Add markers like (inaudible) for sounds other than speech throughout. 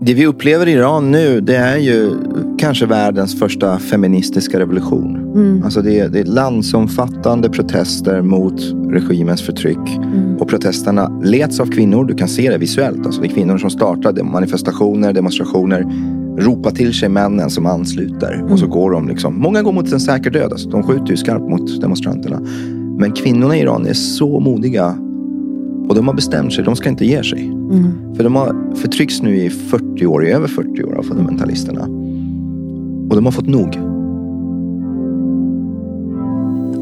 Det vi upplever i Iran nu det är ju kanske världens första feministiska revolution. Mm. Alltså det, är, det är landsomfattande protester mot regimens förtryck. Mm. Och protesterna leds av kvinnor. Du kan se det visuellt. Alltså det är kvinnor som startar manifestationer, demonstrationer. Ropar till sig männen som ansluter. Och så Mm. går de liksom. Många går mot en säker död. Alltså de skjuter ju skarpt mot demonstranterna. Men kvinnorna i Iran är så modiga. Och de har bestämt sig. De ska inte ge sig. Mm. För de har förtryckts nu i 40 år, i över 40 år av fundamentalisterna. Och de har fått nog.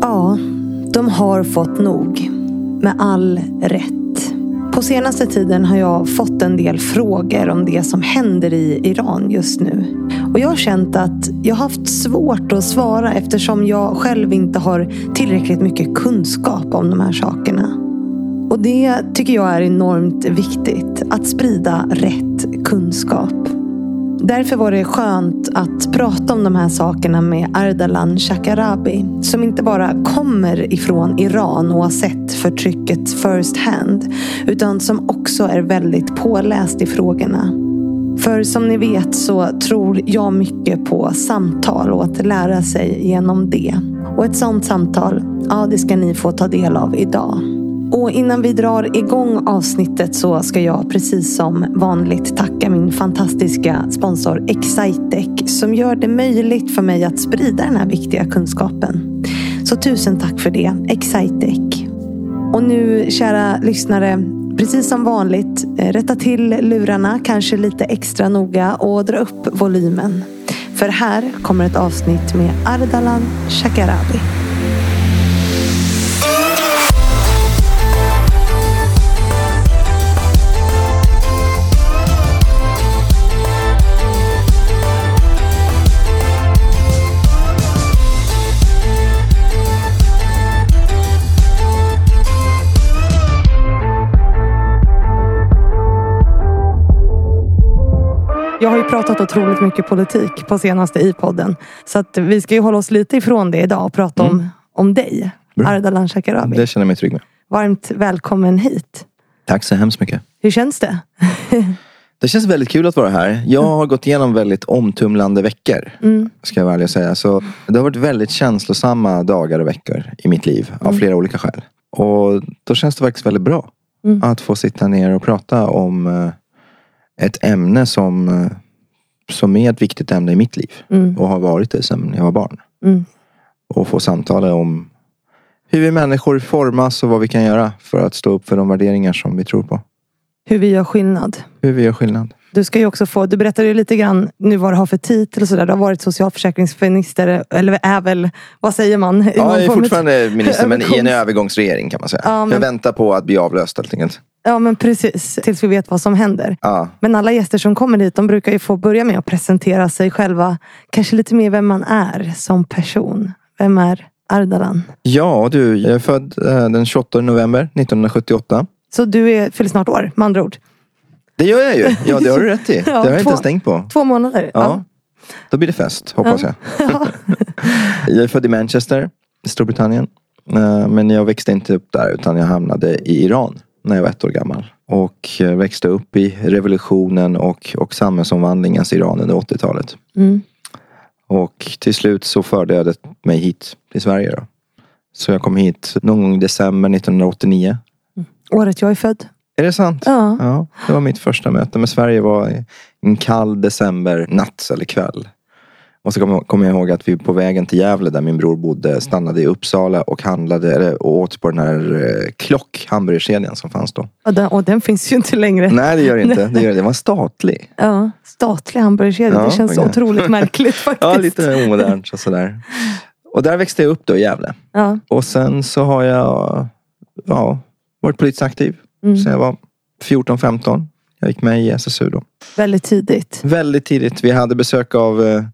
Ja, de har fått nog. Med all rätt. På senaste tiden har jag fått en del frågor om det som händer i Iran just nu. Och jag har känt att jag har haft svårt att svara eftersom jag själv inte har tillräckligt mycket kunskap om de här sakerna. Och det tycker jag är enormt viktigt. Att sprida rätt kunskap. Därför var det skönt att prata om de här sakerna med Ardalan Shekarabi. Som inte bara kommer ifrån Iran och har sett förtrycket first hand. Utan som också är väldigt påläst i frågorna. För som ni vet så tror jag mycket på samtal och att lära sig genom det. Och ett sånt samtal, ja det ska ni få ta del av idag. Och innan vi drar igång avsnittet så ska jag precis som vanligt tacka min fantastiska sponsor Excitec som gör det möjligt för mig att sprida den här viktiga kunskapen. Så tusen tack för det, Excitec. Och nu kära lyssnare, precis som vanligt, eh, rätta till lurarna, kanske lite extra noga och dra upp volymen. För här kommer ett avsnitt med Ardalan Shekarabi. Pratat otroligt mycket politik på senaste i podden. Så att vi ska ju hålla oss lite ifrån det idag och prata om, om dig. Bra. Ardalan Shekarabi. Det känner jag mig trygg med. Varmt välkommen hit. Tack så hemskt mycket. Hur känns det? (laughs) Det känns väldigt kul att vara här. Jag har gått igenom väldigt omtumlande veckor. Mm. Ska jag vara ärlig och säga. Så det har varit väldigt känslosamma dagar och veckor i mitt liv. Av flera olika skäl. Och då känns det faktiskt väldigt bra. Mm. Att få sitta ner och prata om eh, ett ämne som, eh, som är ett viktigt ämne i mitt liv. Mm. Och har varit det sedan jag var barn. Mm. Och få samtala om hur vi människor formas och vad vi kan göra för att stå upp för de värderingar som vi tror på. Hur vi gör skillnad. Hur vi gör skillnad. Du ska ju också få, du berättade ju lite grann nu vad du har för titel och sådär. Du har varit socialförsäkringsminister, eller är väl, vad säger man? Ja, jag är fortfarande minister men i en övergångs- övergångsregering kan man säga. Ja, men- Jag väntar på att bli avlöst helt enkelt. Ja men precis, tills vi vet vad som händer. Ja. Men alla gäster som kommer hit, de brukar ju få börja med att presentera sig själva. Kanske lite mer vem man är som person. Vem är Ardalan? ja, du. Jag är född eh, den 28 november 1978. Så du är, fyller snart år, med andra ord. Det gör jag ju. Ja, det har du rätt i. (laughs) Det Ja, har jag inte ens tänkt på. Två månader. Ja. Då blir det fest, hoppas jag. (laughs) (laughs) Jag är född i Manchester, i Storbritannien. Eh, Men jag växte inte upp där utan jag hamnade i Iran när jag var ett år gammal. Och eh, växte upp i revolutionen och, och samhällsomvandlingens Iran under 80-talet. Mm. Och till slut så förde jag det mig hit till Sverige. Då. Så jag kom hit någon gång i december 1989. Året jag är född. Är det sant? Ja. Ja, det var mitt första möte med Sverige var en kall decembernatt eller kväll. Och så kommer kom jag ihåg att vi på vägen till Gävle där min bror bodde stannade i Uppsala och handlade eller, och åt på den här eh, klock hamburgerkedjan som fanns då. Och den, och den finns ju inte längre. Nej det gör det inte. Det, gör det. det var statlig. Ja, statlig hamburgerkedja. Ja, det känns okej. otroligt märkligt (laughs) faktiskt. Ja, lite omodernt och sådär. Och där växte jag upp då i Gävle. Ja. Och sen så har jag ja, varit politiskt aktiv Mm. sen jag var 14-15. Jag gick med i SSU då. Väldigt tidigt. Väldigt tidigt. Vi hade besök av eh,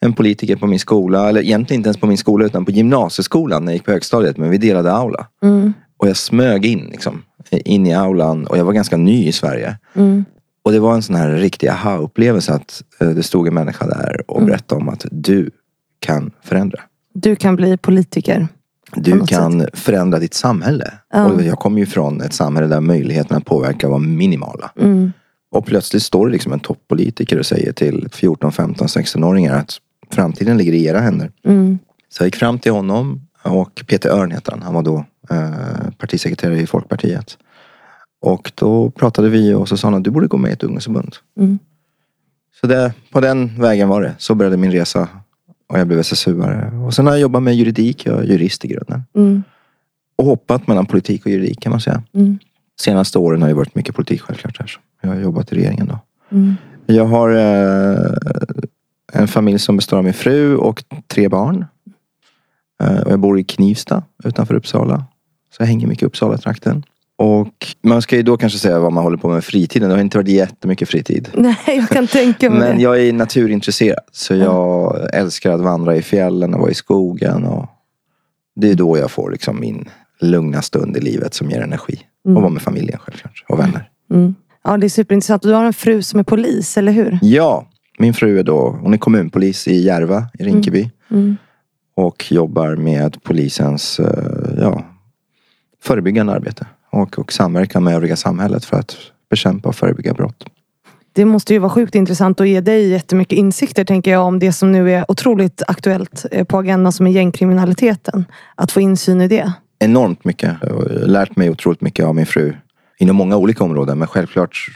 en politiker på min skola. Eller egentligen inte ens på min skola utan på gymnasieskolan när jag gick på högstadiet. Men vi delade aula. Mm. Och jag smög in liksom. In i aulan. Och jag var ganska ny i Sverige. Mm. Och det var en sån här riktig aha-upplevelse att eh, det stod en människa där och Mm. berättade om att du kan förändra. Du kan bli politiker. Du kan förändra ditt samhälle. Ja. Och jag kommer ju från ett samhälle där möjligheterna att påverka var minimala. Mm. Och plötsligt står det liksom en toppolitiker och säger till 14, 15, 16-åringar att framtiden ligger i era händer. Mm. Så jag gick fram till honom och Peter Örn heter han. Han var då eh, partisekreterare i Folkpartiet. Och då pratade vi och så sa han att du borde gå med i ett ungdomsförbund. Mm. Så det, på den vägen var det. Så började min resa. Och jag blev SSU-are. Och sen har jag jobbat med juridik. Jag är jurist i grunden. Mm. Och hoppat mellan politik och juridik kan man säga. Mm. Senaste åren har det varit mycket politik självklart. Här. Jag har jobbat i regeringen då. Mm. Jag har eh, en familj som består av min fru och tre barn. Eh, och jag bor i Knivsta utanför Uppsala. Så jag hänger mycket i Uppsala-trakten. Och man ska ju då kanske säga vad man håller på med fritiden. Det har inte varit jättemycket fritid. (laughs) Nej, jag kan tänka mig Men jag är naturintresserad. Så jag älskar att vandra i fjällen och vara i skogen. Och det är då jag får liksom min lugna stund i livet som ger energi. Och vara med familjen självklart. Och vänner. Mm. Ja, det är superintressant. Du har en fru som är polis, eller hur? Ja, min fru är då, hon är kommunpolis i Järva i Rinkeby. Mm. Och jobbar med polisens eh, ja, förebyggande arbete. Och, och samverkar med övriga samhället för att bekämpa och förebygga brott. Det måste ju vara sjukt intressant och ge dig jättemycket insikter, tänker jag, om det som nu är otroligt aktuellt eh, på agendan som är gängkriminaliteten. Att få insyn i det. Enormt mycket. Jag har lärt mig otroligt mycket av min fru. Inom många olika områden. Men självklart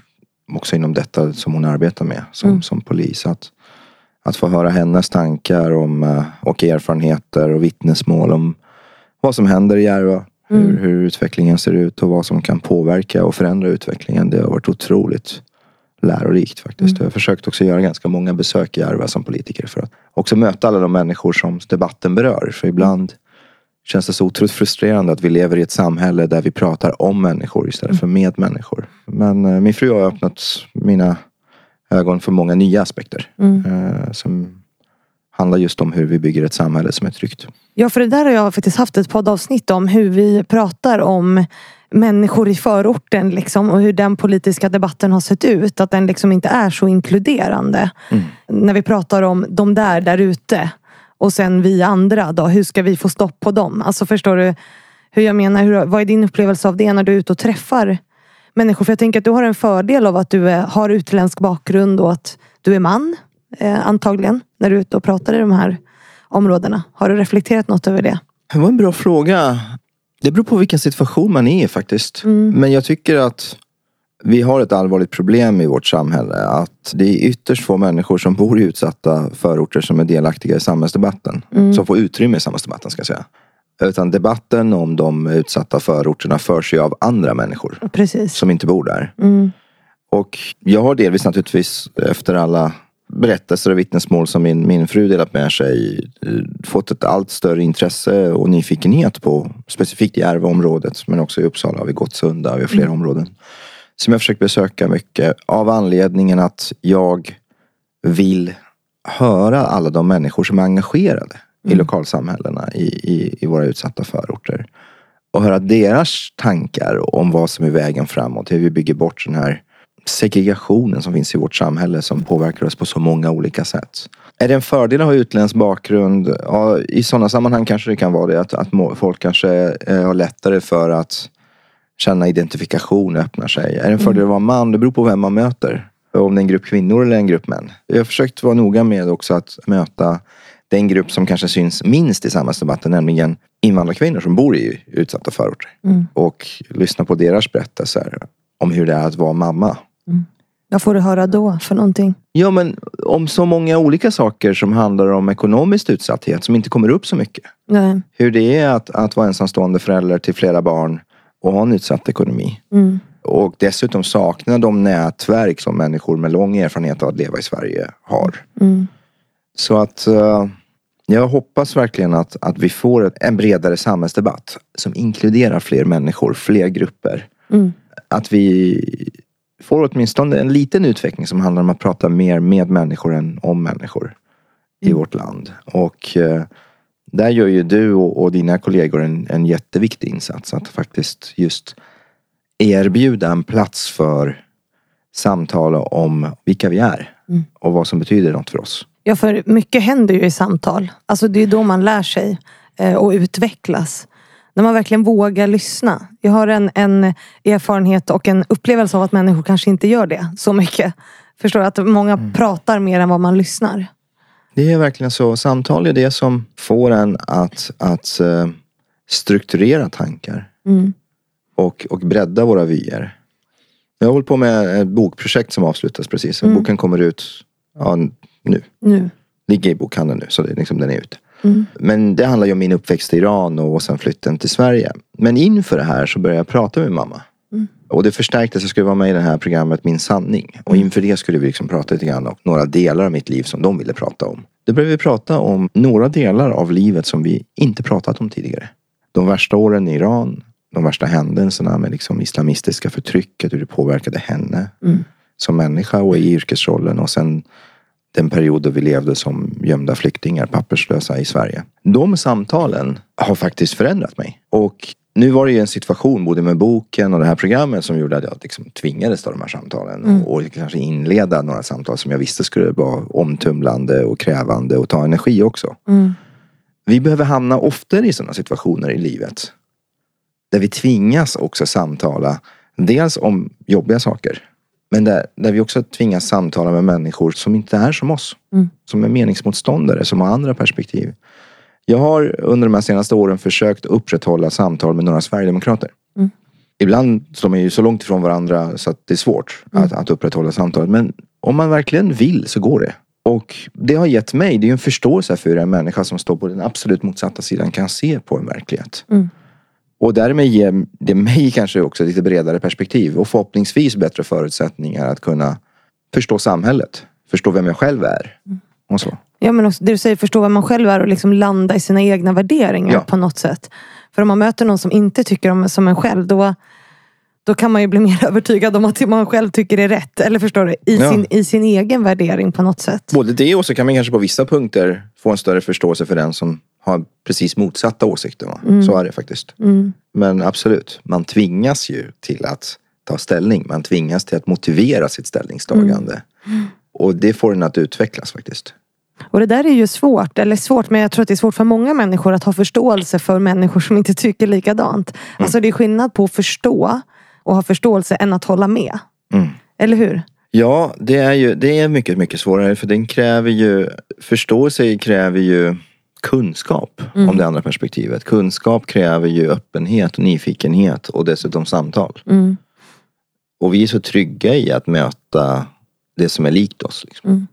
också inom detta som hon arbetar med som, Mm. som polis. Att, att få höra hennes tankar om, eh, och erfarenheter och vittnesmål om vad som händer i Järva. Mm. Hur, hur utvecklingen ser ut och vad som kan påverka och förändra utvecklingen. Det har varit otroligt lärorikt faktiskt. Mm. Jag har försökt också göra ganska många besök i Järva som politiker för att också möta alla de människor som debatten berör. För ibland känns det så otroligt frustrerande att vi lever i ett samhälle där vi pratar om människor istället för med människor. Men eh, min fru har öppnat mina ögon för många nya aspekter. Mm. Eh, som handlar just om hur vi bygger ett samhälle som är tryggt. Ja, för det där har jag faktiskt haft ett poddavsnitt om. Hur vi pratar om människor i förorten liksom, och hur den politiska debatten har sett ut. Att den liksom inte är så inkluderande. När vi pratar om de där, där ute. Och sen vi andra då. Hur ska vi få stopp på dem? Alltså förstår du hur jag menar? Hur, vad är din upplevelse av det när du är ute och träffar människor? För jag tänker att du har en fördel av att du är, har utländsk bakgrund och att du är man. Eh, antagligen. När du är ute och pratar i de här områdena. Har du reflekterat något över det? Det var en bra fråga. Det beror på vilken situation man är i faktiskt. Men jag tycker att vi har ett allvarligt problem i vårt samhälle. Att det är ytterst få människor som bor i utsatta förorter som är delaktiga i samhällsdebatten. Som får utrymme i samhällsdebatten ska jag säga. Utan debatten om de utsatta förorterna förs ju av andra människor Precis. som inte bor där. Mm. Och jag har delvis naturligtvis efter alla berättelser och vittnesmål som min, min fru delat med sig eh, fått ett allt större intresse och nyfikenhet på specifikt i Järvaområdet men också i Uppsala har vi Gottsunda och flera områden. Som jag försökt besöka mycket av anledningen att jag vill höra alla de människor som är engagerade i lokalsamhällena i, i, i våra utsatta förorter. Och höra deras tankar om vad som är vägen framåt. Hur vi bygger bort den här segregationen som finns i vårt samhälle som påverkar oss på så många olika sätt. Är det en fördel att ha utländsk bakgrund? Ja, I sådana sammanhang kanske det kan vara det. Att, att folk kanske eh, har lättare för att känna identifikation och öppna sig. Är det en fördel att vara man? Det beror på vem man möter. Om det är en grupp kvinnor eller en grupp män. Jag har försökt vara noga med också att möta den grupp som kanske syns minst i samhällsdebatten, nämligen invandrarkvinnor som bor i utsatta förorter. Och lyssna på deras berättelser om hur det är att vara mamma. Vad får du höra då för någonting? Ja, men om så många olika saker som handlar om ekonomisk utsatthet som inte kommer upp så mycket. Nej. Hur det är att, att vara ensamstående förälder till flera barn och ha en utsatt ekonomi. Mm. Och dessutom sakna de nätverk som människor med lång erfarenhet av att leva i Sverige har. Mm. Så att eh, jag hoppas verkligen att, att vi får en bredare samhällsdebatt som inkluderar fler människor, fler grupper. Mm. Att vi får åtminstone en liten utveckling som handlar om att prata mer med människor än om människor i vårt land. Och eh, där gör ju du och, och dina kollegor en, en jätteviktig insats. Att faktiskt just erbjuda en plats för samtal om vilka vi är. Och vad som betyder något för oss. Ja, för mycket händer ju i samtal. Alltså det är då man lär sig eh, och utvecklas. När man verkligen vågar lyssna. Jag har en, en erfarenhet och en upplevelse av att människor kanske inte gör det så mycket. Förstår du? Att många Mm. pratar mer än vad man lyssnar. Det är verkligen så. Samtal är det som får en att, att eh, strukturera tankar. Mm. och, och bredda våra vyer. Jag har hållit på med ett bokprojekt som avslutas precis. Mm. Boken kommer ut ja, nu. Nu. Ligger i bokhandeln nu så det, liksom, den är ute. Mm. Men det handlar ju om min uppväxt i Iran och sen flytten till Sverige. Men inför det här så började jag prata med mamma. Mm. Och det förstärktes. Jag skulle vara med i det här programmet Min sanning. Och inför det skulle vi liksom prata lite grann om några delar av mitt liv som de ville prata om. Då började vi prata om några delar av livet som vi inte pratat om tidigare. De värsta åren i Iran. De värsta händelserna med liksom islamistiska förtrycket. Hur det påverkade henne Mm. som människa och i yrkesrollen. Och sen den period då vi levde som gömda flyktingar, papperslösa i Sverige. De samtalen har faktiskt förändrat mig. Och nu var det ju en situation både med boken och det här programmet som gjorde att jag liksom tvingades ta de här samtalen. Mm. Och kanske inleda några samtal som jag visste skulle vara omtumlande och krävande och ta energi också. Mm. Vi behöver hamna oftare i sådana situationer i livet. Där vi tvingas också samtala. Dels om jobbiga saker. Men där, där vi också tvingas samtala med människor som inte är som oss. Mm. Som är meningsmotståndare, som har andra perspektiv. Jag har under de här senaste åren försökt upprätthålla samtal med några sverigedemokrater. Mm. Ibland står man ju så långt ifrån varandra så att det är svårt att, att upprätthålla samtalet. Men om man verkligen vill så går det. Och det har gett mig, det är ju en förståelse för hur en människa som står på den absolut motsatta sidan kan se på en verklighet. Mm. Och därmed ger det mig kanske också ett lite bredare perspektiv och förhoppningsvis bättre förutsättningar att kunna förstå samhället. Förstå vem jag själv är. Och så. Ja, men också det du säger, förstå vem man själv är och liksom landa i sina egna värderingar Ja. på något sätt. För om man möter någon som inte tycker om som en själv, då, då kan man ju bli mer (laughs) övertygad om att man själv tycker är rätt. Eller förstår du? I, Ja. sin, i sin egen värdering på något sätt. Både det och så kan man kanske på vissa punkter få en större förståelse för den som har precis motsatta åsikter. Va? Så är det faktiskt. Mm. Men absolut, man tvingas ju till att ta ställning. Man tvingas till att motivera sitt ställningstagande. Och det får en att utvecklas faktiskt. Och det där är ju svårt, eller svårt, men jag tror att det är svårt för många människor att ha förståelse för människor som inte tycker likadant. Alltså det är skillnad på att förstå och ha förståelse än att hålla med. Mm. Eller hur? Ja, det är ju det är mycket, mycket svårare. För den kräver ju, förståelse kräver ju kunskap om det andra perspektivet. Kunskap kräver ju öppenhet och nyfikenhet och dessutom samtal. Mm. Och vi är så trygga i att möta det som är likt oss. Liksom.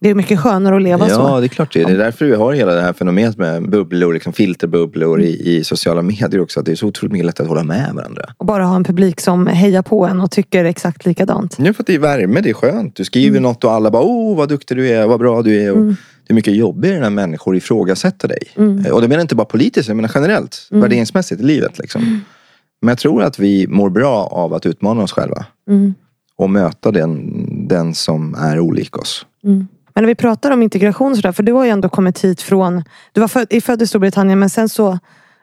Det är mycket skönare att leva Ja, så. det är klart det. är. Det är därför vi har hela det här fenomenet med bubblor, liksom filterbubblor i, i sociala medier också. Att det är så otroligt mycket lättare att hålla med varandra. Och bara ha en publik som hejar på en och tycker exakt likadant. Ja, för att det är värme, det är skönt. Du skriver något och alla bara, åh vad duktig du är, vad bra du är. Och Det är mycket jobbigare när människor ifrågasätter dig. Eh, Och det menar inte bara politiskt, jag menar generellt. Värderingsmässigt i livet. Liksom. Men jag tror att vi mår bra av att utmana oss själva. Mm. Och möta den, den som är olik oss. Men när vi pratar om integration och sådär, för du har ju ändå kommit hit från, du var född, född i Storbritannien men sen så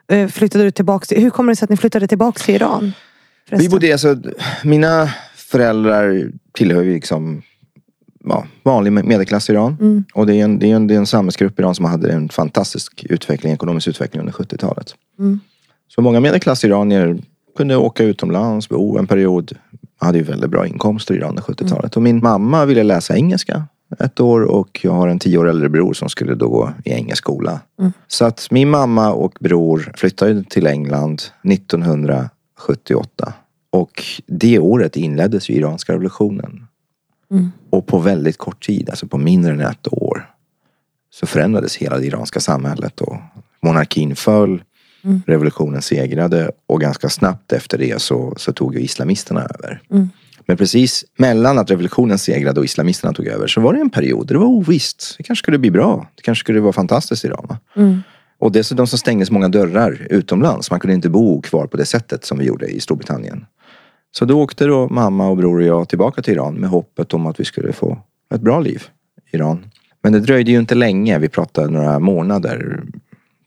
eh, flyttade du tillbaka till, hur kommer det sig att ni flyttade tillbaka till Iran? Vi förresten? bodde, alltså, mina föräldrar tillhör ju liksom ja, vanlig medelklass i Iran. Mm. Och det är, en, det, är en, det är en samhällsgrupp i Iran som hade en fantastisk utveckling, ekonomisk utveckling under 70-talet. Mm. Så många medelklass-iranier kunde åka utomlands, bo en period. Hade ju väldigt bra inkomster i Iran under 70-talet. Och min mamma ville läsa engelska ett år och jag har en tio år äldre bror som skulle då gå i engelsk skola. Så att min mamma och bror flyttade till England 1978. Och det året inleddes ju iranska revolutionen. Mm. Och på väldigt kort tid, alltså på mindre än ett år, så förändrades hela det iranska samhället. Och monarkin föll, Mm. revolutionen segrade och ganska snabbt efter det så, så tog ju islamisterna över. Mm. Men precis mellan att revolutionen segrade och islamisterna tog över så var det en period där det var ovisst. Det kanske skulle bli bra. Det kanske skulle vara fantastiskt i Iran. Mm. Och dessutom så stängdes många dörrar utomlands. Man kunde inte bo kvar på det sättet som vi gjorde i Storbritannien. Så då åkte då mamma och bror och jag tillbaka till Iran med hoppet om att vi skulle få ett bra liv i Iran. Men det dröjde ju inte länge. Vi pratade några månader,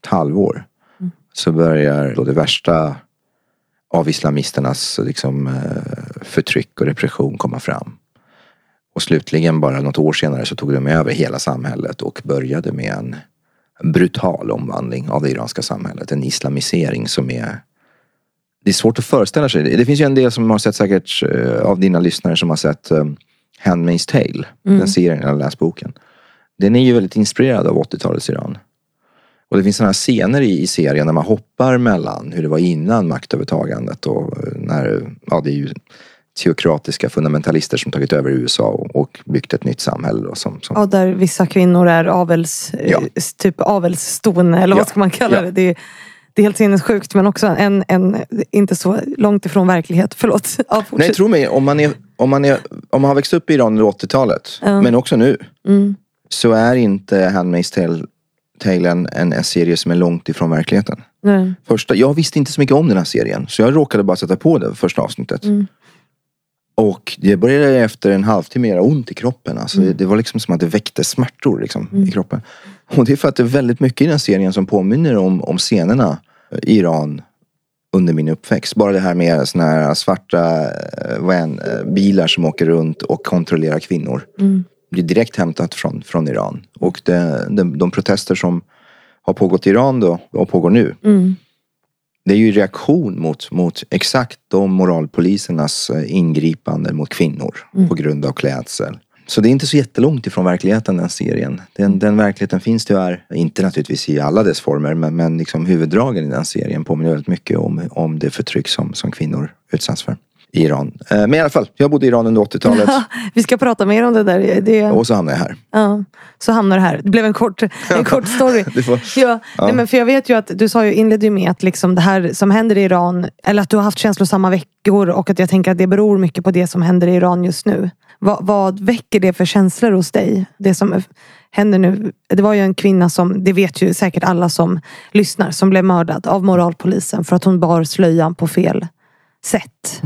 ett halvår. Så börjar då det värsta av islamisternas liksom, eh, förtryck och repression komma fram. Och slutligen bara något år senare så tog de över hela samhället och började med en brutal omvandling av det iranska samhället. En islamisering som är det är svårt att föreställa sig. Det finns ju en del som har sett säkert eh, av dina lyssnare som har sett um, Handmaid's Tale. Mm. Den serien eller läst boken. Den är ju väldigt inspirerad av 80-talets Iran. Och det finns sådana scener i, i serien när man hoppar mellan hur det var innan maktövertagandet och eh, när, ja det är ju teokratiska fundamentalister som tagit över USA och, och byggt ett nytt samhälle. Då, som, som, Ja, där vissa kvinnor är avels, Ja. eh, typ avelston eller vad Ja. ska man kalla Ja. det. det. är- Det är helt sinnessjukt men också en, en, inte så långt ifrån verklighet. (laughs) Förlåt. Ja. Nej, tro mig, om man, är, om, man är, om man har växt upp i Iran under 80-talet, Ja. men också nu, Mm. så är inte Handmaid's Tale, Tale en, en, serie som är långt ifrån verkligheten. Nej. Första, jag visste inte så mycket om den här serien, så jag råkade bara sätta på det första avsnittet. Mm. Och det började efter en halvtimme göra ont i kroppen. Alltså, Mm. det, det var liksom som att det väckte smärtor liksom, i kroppen. Och det är för att det är väldigt mycket i den serien som påminner om, om scenerna i Iran under min uppväxt. Bara det här med såna här svarta eh, van, eh, bilar som åker runt och kontrollerar kvinnor. Mm. Är direkt hämtat från, från Iran. Och det, de, de protester som har pågått i Iran då, och pågår nu. Mm. Det är ju reaktion mot, mot exakt de moralpolisernas eh, ingripande mot kvinnor på grund av klädsel. Så det är inte så jättelångt ifrån verkligheten den serien. Den, den verkligheten finns tyvärr, inte naturligtvis i alla dess former, men, men liksom huvuddragen i den serien påminner väldigt mycket om, om det förtryck som, som kvinnor utsatts för i Iran. Eh, Men i alla fall, jag bodde i Iran under 80-talet Vi ska prata mer om det där. Det, och så hamnade jag här. ja, så hamnar det här. Det blev en kort, (laughs) en kort story. Får- Ja, Nej, men för jag vet ju att du sa ju, inledde ju med att liksom det här som händer i Iran, eller att du har haft känslosamma veckor och att jag tänker att det beror mycket på det som händer i Iran just nu. Vad, vad väcker det för känslor hos dig? Det som händer nu. Det var ju en kvinna som, det vet ju säkert alla som lyssnar, som blev mördad av moralpolisen för att hon bar slöjan på fel sätt.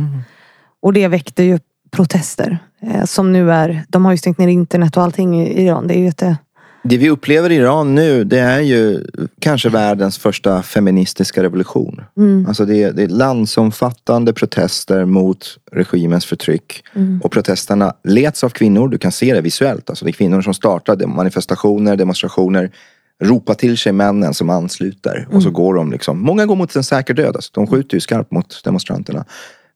Och det väckte ju protester. Eh, som nu är, de har ju stängt ner internet och allting i Iran. Det är ju jätte... Det vi upplever i Iran nu, det är ju kanske världens första feministiska revolution. Alltså det är, det är landsomfattande protester mot regimens förtryck. Och protesterna leds av kvinnor, du kan se det visuellt. Alltså det är kvinnor som startar manifestationer, demonstrationer, ropar till sig männen som ansluter. Och så går de liksom, många går mot en säker död. Alltså de skjuter ju skarpt mot demonstranterna.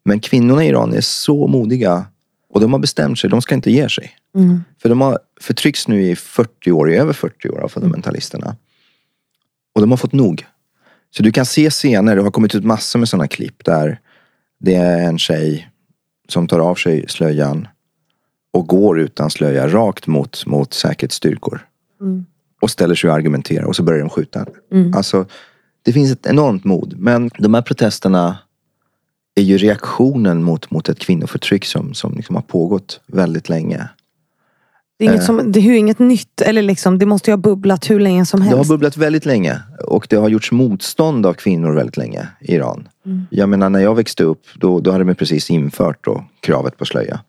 Men kvinnorna i Iran är så modiga. Och de har bestämt sig, de ska inte ge sig. För de har förtryckts nu i 40 år, i över 40 år av fundamentalisterna. Och de har fått nog. Så du kan se scener, det har kommit ut massor med sådana klipp där det är en tjej som tar av sig slöjan och går utan slöja rakt mot, mot säkerhetsstyrkor. Och ställer sig och argumenterar och så börjar de skjuta henne. Alltså, det finns ett enormt mod. Men de här protesterna är ju reaktionen mot, mot ett kvinnoförtryck som, som liksom har pågått väldigt länge. Det är, inget som, det är inget nytt. Eller liksom, det måste ju ha bubblat hur länge som Det har helst. bubblat väldigt länge och det har gjorts motstånd av kvinnor väldigt länge i Iran. Jag menar när jag växte upp då, då hade de precis infört då, kravet på slöja.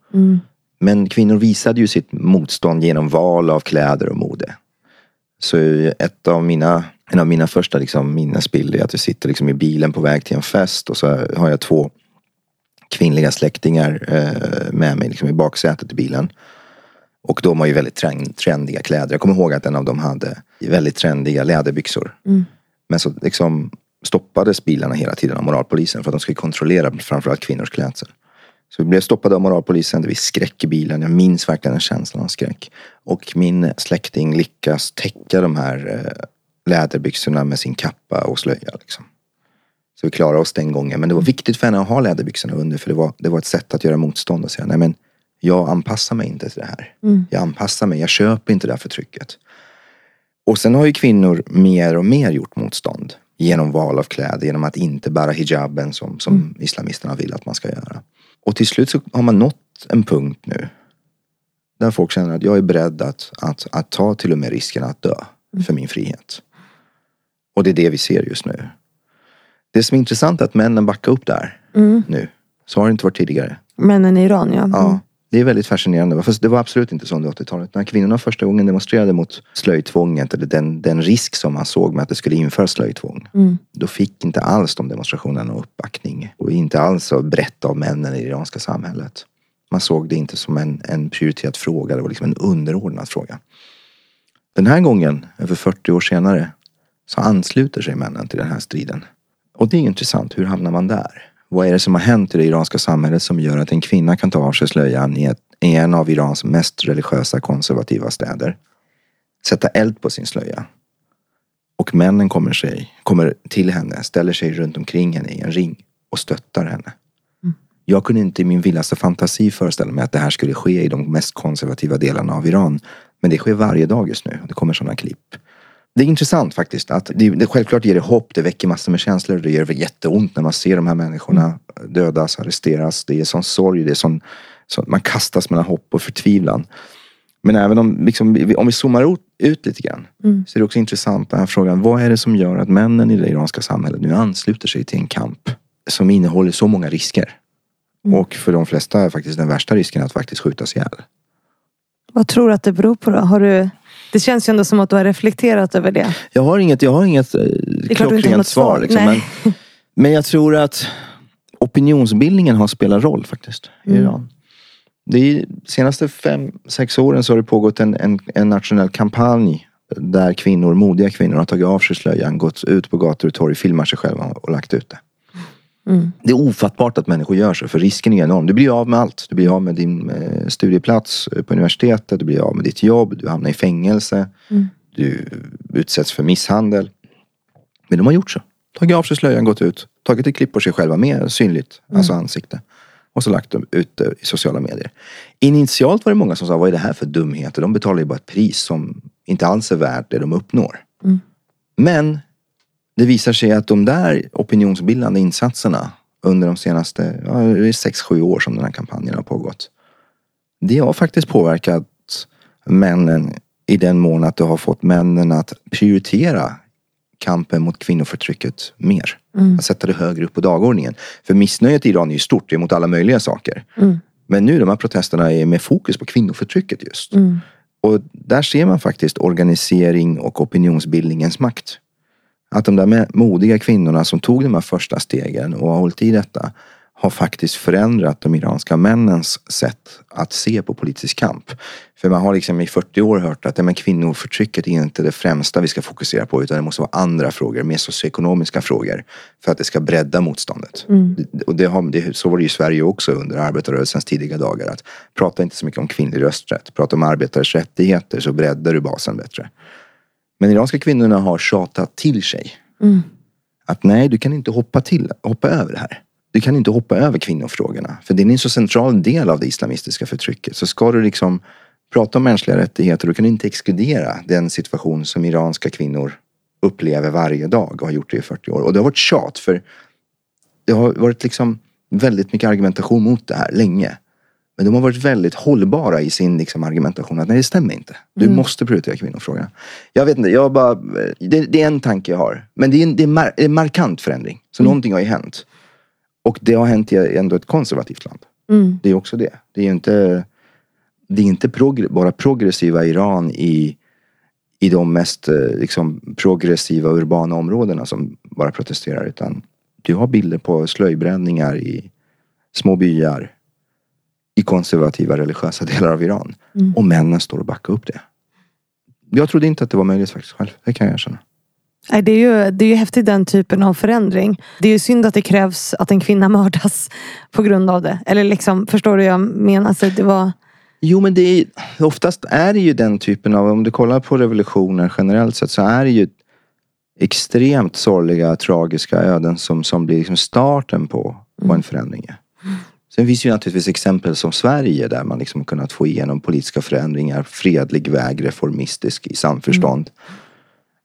Men kvinnor visade ju sitt motstånd genom val av kläder och mode. Så ett av mina, en av mina första liksom, minnesbilder är att jag sitter liksom i bilen på väg till en fest och så har jag två kvinnliga släktingar eh, med mig liksom, i baksätet i bilen. Och de har ju väldigt trend, trendiga kläder. Jag kommer ihåg att en av dem hade väldigt trendiga läderbyxor. Men så liksom stoppades bilarna hela tiden av moralpolisen för att de skulle kontrollera framförallt kvinnors klädsel. Så vi blev stoppade av moralpolisen, det var skräck i bilen. Jag minns verkligen den känslan av skräck. Och min släkting lyckas täcka de här eh, läderbyxorna med sin kappa och slöja. Liksom. Så vi klarade oss den gången. Men det var viktigt för henne att ha läderbyxorna under för det var, det var ett sätt att göra motstånd och säga nej men jag anpassar mig inte till det här. Jag anpassar mig, jag köper inte det här förtrycket. Och sen har ju kvinnor mer och mer gjort motstånd genom val av kläder, genom att inte bära hijaben som, som islamisterna vill att man ska göra. Och till slut så har man nått en punkt nu där folk känner att jag är beredd att, att, att ta till och med risken att dö för min frihet. Och det är det vi ser just nu. Det som är intressant är att männen backar upp där nu. Så har det inte varit tidigare. Männen i Iran ja. Ja, det är väldigt fascinerande. Fast det var absolut inte så under 80-talet. När kvinnorna första gången demonstrerade mot slöjtvånget, eller den, den risk som man såg med att det skulle införas slöjtvång. Då fick inte alls de demonstrationerna uppbackning. Och inte alls så brett av männen i det iranska samhället. Man såg det inte som en, en prioriterad fråga, det var liksom en underordnad fråga. Den här gången, över 40 år senare, så ansluter sig männen till den här striden. Och det är intressant, hur hamnar man där? Vad är det som har hänt i det iranska samhället som gör att en kvinna kan ta av sig slöjan i, ett, i en av Irans mest religiösa konservativa städer? Sätta eld på sin slöja. Och männen kommer, sig, kommer till henne, ställer sig runt omkring henne i en ring och stöttar henne. Jag kunde inte i min vildaste fantasi föreställa mig att det här skulle ske i de mest konservativa delarna av Iran. Men det sker varje dag just nu. Det kommer sådana klipp. Det är intressant faktiskt. Att det, det, självklart ger det hopp, det väcker massor med känslor. Det gör jätteont när man ser de här människorna dödas, arresteras. Det är sån sorg, det är sån, sån man kastas mellan hopp och förtvivlan. Men även om, liksom, om vi zoomar ut lite grann mm. så är det också intressant den här frågan. Vad är det som gör att männen i det iranska samhället nu ansluter sig till en kamp som innehåller så många risker? Mm. Och för de flesta är faktiskt den värsta risken att faktiskt skjutas ihjäl. Vad tror du att det beror på då? Har du, det känns ju ändå som att du har reflekterat över det. Jag har inget, jag har inget eh, klockrent svar. Liksom, men, (laughs) men jag tror att opinionsbildningen har spelat roll faktiskt i mm. Iran. De senaste fem, sex åren så har det pågått en, en, en nationell kampanj där kvinnor, modiga kvinnor har tagit av sig slöjan, gått ut på gator och torg, filmar sig själva och lagt ut det. Mm. Det är ofattbart att människor gör så, för risken är enorm. Du blir av med allt. Du blir av med din eh, studieplats på universitetet, du blir av med ditt jobb, du hamnar i fängelse, mm. du utsätts för misshandel. Men de har gjort så. Tagit av sig slöjan, gått ut, tagit ett klipp på sig själva med synligt, mm. alltså ansikte. Och så lagt dem ut i sociala medier. Initialt var det många som sa, vad är det här för dumheter? De betalar ju bara ett pris som inte alls är värt det de uppnår. Mm. Men det visar sig att de där opinionsbildande insatserna under de senaste ja, 6-7 år som den här kampanjen har pågått. Det har faktiskt påverkat männen i den mån att det har fått männen att prioritera kampen mot kvinnoförtrycket mer. Mm. Att sätta det högre upp på dagordningen. För missnöjet i Iran är ju stort, det är mot alla möjliga saker. Mm. Men nu de här protesterna är med fokus på kvinnoförtrycket just. Mm. Och där ser man faktiskt organisering och opinionsbildningens makt. Att de där modiga kvinnorna som tog de här första stegen och har hållit i detta har faktiskt förändrat de iranska männens sätt att se på politisk kamp. För man har liksom i 40 år hört att men kvinnoförtrycket är inte det främsta vi ska fokusera på utan det måste vara andra frågor, mer socioekonomiska frågor för att det ska bredda motståndet. Mm. Och det har, det, så var det ju i Sverige också under arbetarrörelsens tidiga dagar. Att prata inte så mycket om kvinnlig rösträtt, prata om arbetares rättigheter så breddar du basen bättre. Men iranska kvinnorna har tjatat till sig. Mm. Att nej, du kan inte hoppa, till, hoppa över det här. Du kan inte hoppa över kvinnofrågorna. För det är en så central del av det islamistiska förtrycket. Så ska du liksom prata om mänskliga rättigheter, då kan du inte exkludera den situation som iranska kvinnor upplever varje dag och har gjort det i 40 år. Och det har varit tjat för det har varit liksom väldigt mycket argumentation mot det här länge. Men de har varit väldigt hållbara i sin liksom, argumentation att nej det stämmer inte. Du mm. måste prioritera kvinnofrågan. Jag vet inte, jag bara, det, det, är en tanke jag har. Men det är en, det är mar, en markant förändring. Så mm. någonting har ju hänt. Och det har hänt i ändå ett konservativt land. Mm. Det är också det. Det är inte, det är inte progr bara progressiva Iran i, i de mest eh, liksom, progressiva urbana områdena som bara protesterar. Utan du har bilder på slöjbränningar i små byar i konservativa religiösa delar av Iran. Mm. Och männen står och backar upp det. Jag trodde inte att det var möjligt faktiskt själv. Det kan jag erkänna. Nej, det, är ju, det är ju häftigt den typen av förändring. Det är ju synd att det krävs att en kvinna (laughs) mördas på grund av det. Eller liksom, förstår du jag menar? Så det var... Jo men det är, oftast är det ju den typen av, om du kollar på revolutioner generellt sett så är det ju extremt sorgliga, tragiska öden som, som blir liksom starten på vad en förändring är. Sen finns ju naturligtvis exempel som Sverige där man liksom kunnat få igenom politiska förändringar, fredlig väg, reformistisk i samförstånd. Mm.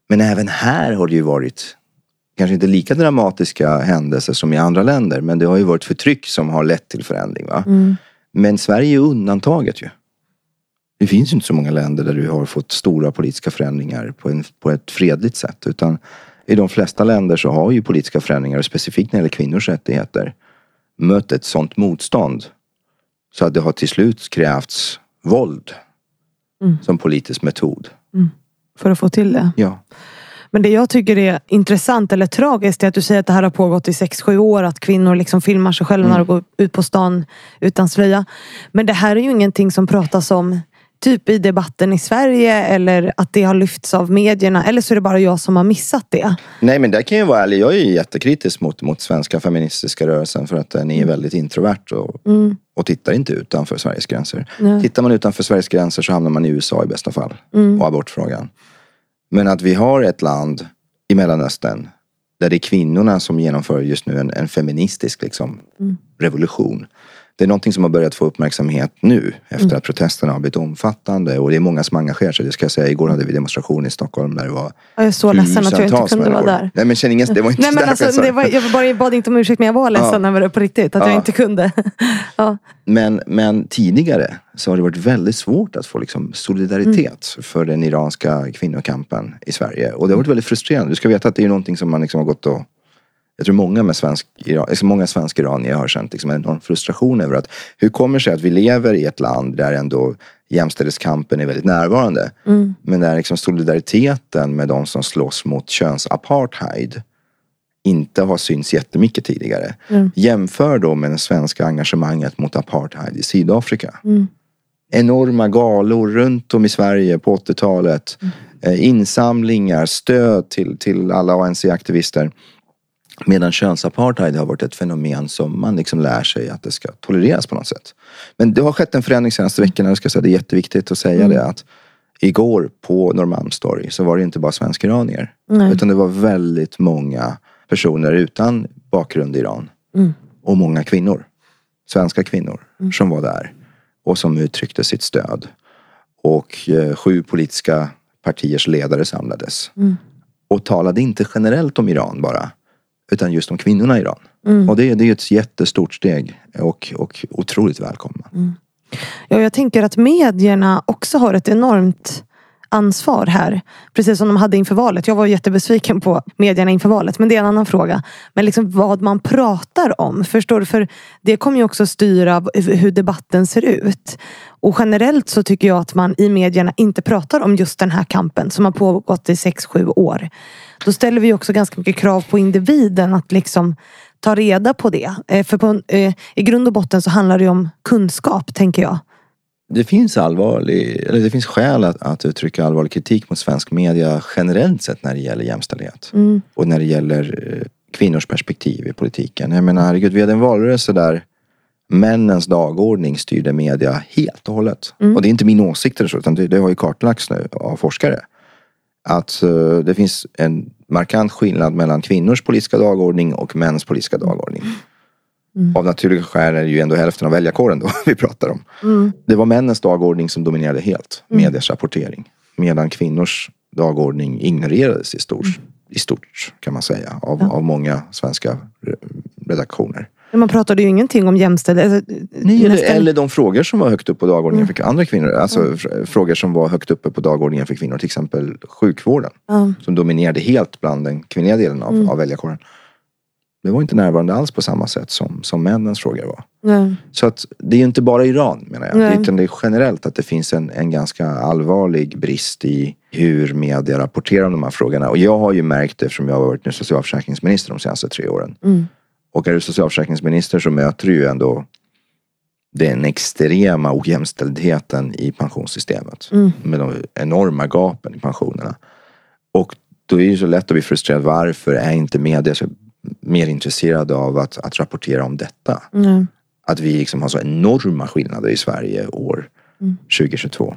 Men även här har det ju varit kanske inte lika dramatiska händelser som i andra länder men det har ju varit förtryck som har lett till förändring. Va? Mm. Men Sverige är undantaget ju. Det finns ju inte så många länder där du har fått stora politiska förändringar på, en, på ett fredligt sätt utan i de flesta länder så har ju politiska förändringar, specifikt när det gäller kvinnors rättigheter, mött ett sånt motstånd så att det har till slut krävts våld mm. som politisk metod. Mm. För att få till det? Ja. Men det jag tycker är intressant eller tragiskt är att du säger att det här har pågått i 6-7 år. Att kvinnor liksom filmar sig själva mm. när de går ut på stan utan slöja. Men det här är ju ingenting som pratas om typ i debatten i Sverige eller att det har lyfts av medierna? Eller så är det bara jag som har missat det? Nej men där kan jag vara ärlig. Jag är ju jättekritisk mot, mot svenska feministiska rörelsen för att den är väldigt introvert och, Mm. och tittar inte utanför Sveriges gränser. Nej. Tittar man utanför Sveriges gränser så hamnar man i USA i bästa fall. Mm. Och abortfrågan. Men att vi har ett land i Mellanöstern där det är kvinnorna som genomför just nu en, en feministisk liksom, Mm. revolution. Det är någonting som har börjat få uppmärksamhet nu efter Mm. att protesterna har blivit omfattande och det är många som engagerar sig. Det ska jag säga, igår hade vi demonstration i Stockholm där det var Ja, Jag är så ledsen att jag inte kunde vara där. Nej men känn ingen, det var inte Nej, men alltså, jag var, jag bara, bad inte om ursäkt men jag var ledsen över det på riktigt. Att jag Ja. inte kunde. (laughs) ja. Men, men tidigare så har det varit väldigt svårt att få liksom solidaritet för den iranska kvinnokampen i Sverige. Och det har varit väldigt frustrerande. Du ska veta att det är någonting som man liksom har gått och jag tror många, med svensk, alltså många svenska iranier har känt liksom en enorm frustration över att hur kommer det sig att vi lever i ett land där ändå jämställdhetskampen är väldigt närvarande. Men där liksom solidariteten med de som slåss mot könsapartheid inte har synts jättemycket tidigare. Jämför då med det svenska engagemanget mot apartheid i Sydafrika. Enorma galor runt om i Sverige på 80-talet. Eh, insamlingar, stöd till, till alla ANC-aktivister. Medan könsapartheid har varit ett fenomen som man liksom lär sig att det ska tolereras på något sätt. Men det har skett en förändring senaste veckorna. Jag ska säga, det är jätteviktigt att säga det att igår på Norrmalmstorg så var det inte bara svensk-iranier. Utan det var väldigt många personer utan bakgrund i Iran. Och många kvinnor. Svenska kvinnor som var där. Och som uttryckte sitt stöd. Och eh, sju politiska partiers ledare samlades. Och talade inte generellt om Iran bara. Utan just om kvinnorna i Iran. Och det, det är ett jättestort steg. Och, och otroligt välkomna. Ja, jag tänker att medierna också har ett enormt ansvar här. Precis som de hade inför valet. Jag var jättebesviken på medierna inför valet. Men det är en annan fråga. Men liksom vad man pratar om. Förstår du? För det kommer ju också styra hur debatten ser ut. Och generellt så tycker jag att man i medierna inte pratar om just den här kampen som har pågått i 6-7 år. Då ställer vi också ganska mycket krav på individen att liksom ta reda på det. Eh, För på, eh, i grund och botten så handlar det om kunskap, tänker jag. Det finns allvarlig, eller det finns skäl att, att uttrycka allvarlig kritik mot svensk media generellt sett när det gäller jämställdhet. Och när det gäller eh, kvinnors perspektiv i politiken. Jag menar herregud, vi hade en valrörelse där männens dagordning styrde media helt och hållet. Och det är inte min åsikt eller så, utan det, det har ju kartlagts nu av forskare. Att eh, det finns en markant skillnad mellan kvinnors politiska dagordning och mäns politiska dagordning. Av naturliga skäl är det ju ändå hälften av väljarkåren då (laughs) vi pratar om. Det var männens dagordning som dominerade helt, medias rapportering. Medan kvinnors dagordning ignorerades i stort, i stort kan man säga, av, av många svenska re- redaktioner. Men Man pratade ju ingenting om jämställdhet. Alltså, Nej, eller, nästan- eller de frågor som var högt upp på dagordningen för andra kvinnor. Alltså fr- frågor som var högt uppe på dagordningen för kvinnor. Till exempel sjukvården. Ja. Som dominerade helt bland den kvinnliga delen av, av väljarkåren. Det var inte närvarande alls på samma sätt som, som männens frågor var. Så att det är ju inte bara Iran menar jag. Nej. Utan det är generellt att det finns en, en ganska allvarlig brist i hur media rapporterar om de här frågorna. Och jag har ju märkt det eftersom jag har varit nu socialförsäkringsminister de senaste tre åren. Och är du socialförsäkringsminister så möter du ju ändå den extrema ojämställdheten i pensionssystemet. Med de enorma gapen i pensionerna. Och då är det så lätt att bli frustrerad. Varför är inte media så mer intresserade av att, att rapportera om detta? Nej. Att vi liksom har så enorma skillnader i Sverige år 2022.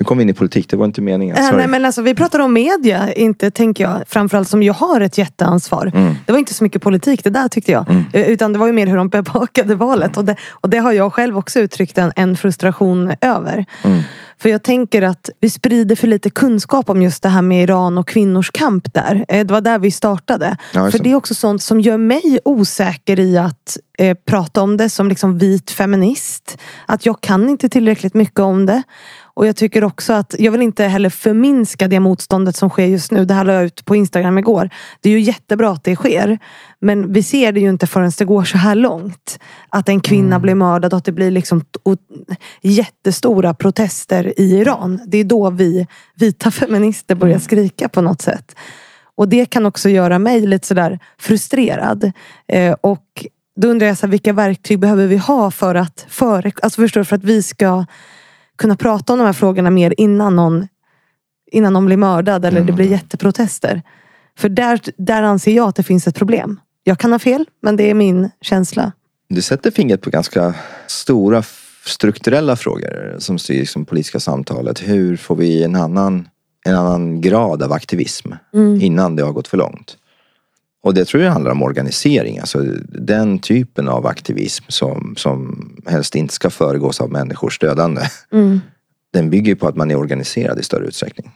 Nu kom vi in i politik, det var inte meningen. Äh, nej, men alltså, vi pratar om media, inte tänker jag. Framförallt som jag har ett jätteansvar. Mm. Det var inte så mycket politik det där tyckte jag. Eh, Utan det var ju mer hur de bevakade valet. Och det, och det har jag själv också uttryckt en, en frustration över. Mm. För jag tänker att vi sprider för lite kunskap om just det här med Iran och kvinnors kamp där. Eh, Det var där vi startade. Ja, för det. det är också sånt som gör mig osäker i att eh, prata om det som liksom vit feminist. Att jag kan inte tillräckligt mycket om det. Och jag tycker också att, jag vill inte heller förminska det motståndet som sker just nu. Det här la jag ut på Instagram igår. Det är ju jättebra att det sker. Men vi ser det ju inte förrän det går så här långt. Att en kvinna blir mördad och att det blir liksom jättestora protester i Iran. Det är då vi vita (laughs) feminister börjar skrika på något sätt. Och det kan också göra mig lite sådär frustrerad. Eh, och då undrar jag så här, vilka verktyg behöver vi ha för att, före, alltså förstår för att vi ska kunna prata om de här frågorna mer innan någon, innan någon blir mördad eller det blir jätteprotester. För där, där anser jag att det finns ett problem. Jag kan ha fel, men det är min känsla. Du sätter fingret på ganska stora strukturella frågor som styr liksom politiska samtalet. Hur får vi en annan, en annan grad av aktivism innan det har gått för långt? Och det tror jag handlar om organisering. Alltså den typen av aktivism som, som helst inte ska föregås av människors dödande. Den bygger på att man är organiserad i större utsträckning.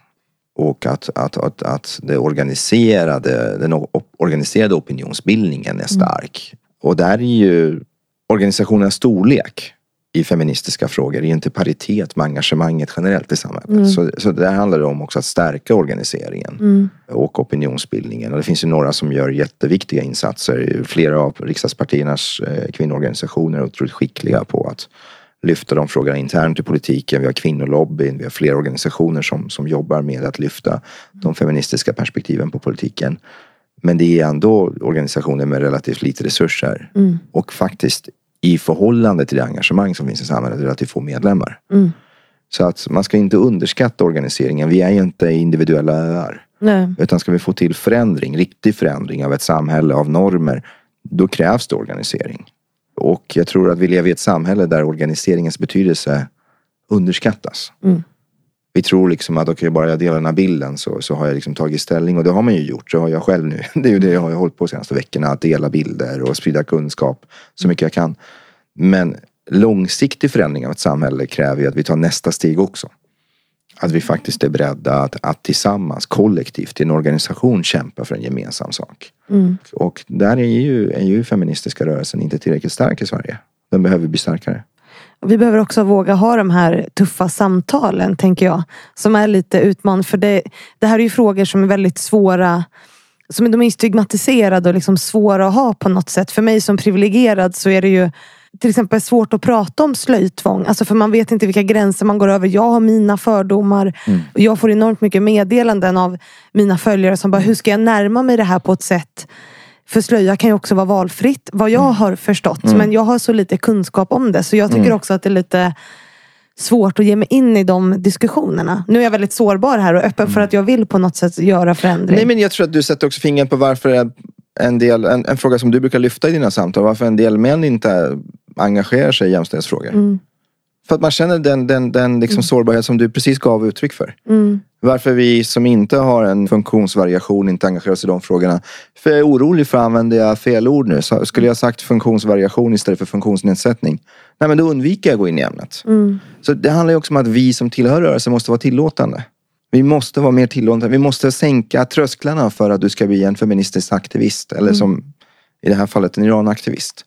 Och att, att, att, att det organiserade, den organiserade opinionsbildningen är stark. Och där är ju organisationernas storlek i feministiska frågor är inte paritet med engagemanget generellt i samhället. Så, så där handlar det om också att stärka organiseringen och opinionsbildningen. Och det finns ju några som gör jätteviktiga insatser. Flera av riksdagspartiernas eh, kvinnoorganisationer är otroligt skickliga på att lyfta de frågorna internt i politiken. Vi har kvinnolobbyn, vi har flera organisationer som, som jobbar med att lyfta de feministiska perspektiven på politiken. Men det är ändå organisationer med relativt lite resurser. Och faktiskt i förhållande till det engagemang som finns i samhället relativt få medlemmar. Så att man ska inte underskatta organiseringen. Vi är ju inte individuella öar. Nej. Utan ska vi få till förändring, riktig förändring av ett samhälle, av normer, då krävs det organisering. Och jag tror att vi lever i ett samhälle där organiseringens betydelse underskattas. Vi tror liksom att okej, bara jag delar den här bilden så, så har jag liksom tagit ställning. Och det har man ju gjort. Så har jag själv nu. (laughs) Det är ju det jag har hållit på de senaste veckorna. Att dela bilder och sprida kunskap så mycket jag kan. Men långsiktig förändring av ett samhälle kräver ju att vi tar nästa steg också. Att vi faktiskt är beredda att, att tillsammans, kollektivt, i en organisation kämpa för en gemensam sak. Och där är ju, är ju feministiska rörelsen inte tillräckligt stark i Sverige. Den behöver bli starkare. Vi behöver också våga ha de här tuffa samtalen, tänker jag. Som är lite utmanande. För det, det här är ju frågor som är väldigt svåra. Som de är stigmatiserade och liksom svåra att ha på något sätt. För mig som privilegierad så är det ju till exempel svårt att prata om slöjtvång. Alltså för man vet inte vilka gränser man går över. Jag har mina fördomar. Och jag får enormt mycket meddelanden av mina följare som bara, hur ska jag närma mig det här på ett sätt för slöja kan ju också vara valfritt, vad jag har förstått. Men jag har så lite kunskap om det. Så jag tycker också att det är lite svårt att ge mig in i de diskussionerna. Nu är jag väldigt sårbar här och öppen för att jag vill på något sätt göra förändring. Nej men jag tror att du sätter också fingret på varför en del, en, en fråga som du brukar lyfta i dina samtal, varför en del män inte engagerar sig i jämställdhetsfrågor. För att man känner den, den, den liksom sårbarhet som du precis gav uttryck för. Varför vi som inte har en funktionsvariation inte engagerar oss i de frågorna. För jag är orolig för, använder jag fel ord nu? Så skulle jag sagt funktionsvariation istället för funktionsnedsättning? Nej men då undviker jag att gå in i ämnet. Så det handlar ju också om att vi som tillhör rörelsen måste vara tillåtande. Vi måste vara mer tillåtande. Vi måste sänka trösklarna för att du ska bli en feministisk aktivist. Eller som i det här fallet en Iran-aktivist.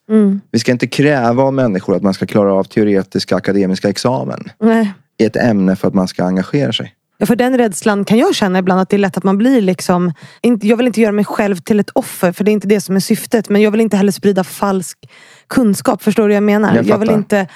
Vi ska inte kräva av människor att man ska klara av teoretiska akademiska examen Nej. i ett ämne för att man ska engagera sig. Ja, för den rädslan kan jag känna ibland att det är lätt att man blir liksom... Jag vill inte göra mig själv till ett offer, för det är inte det som är syftet. Men jag vill inte heller sprida falsk kunskap. Förstår du vad jag menar? Jag Jag, vill inte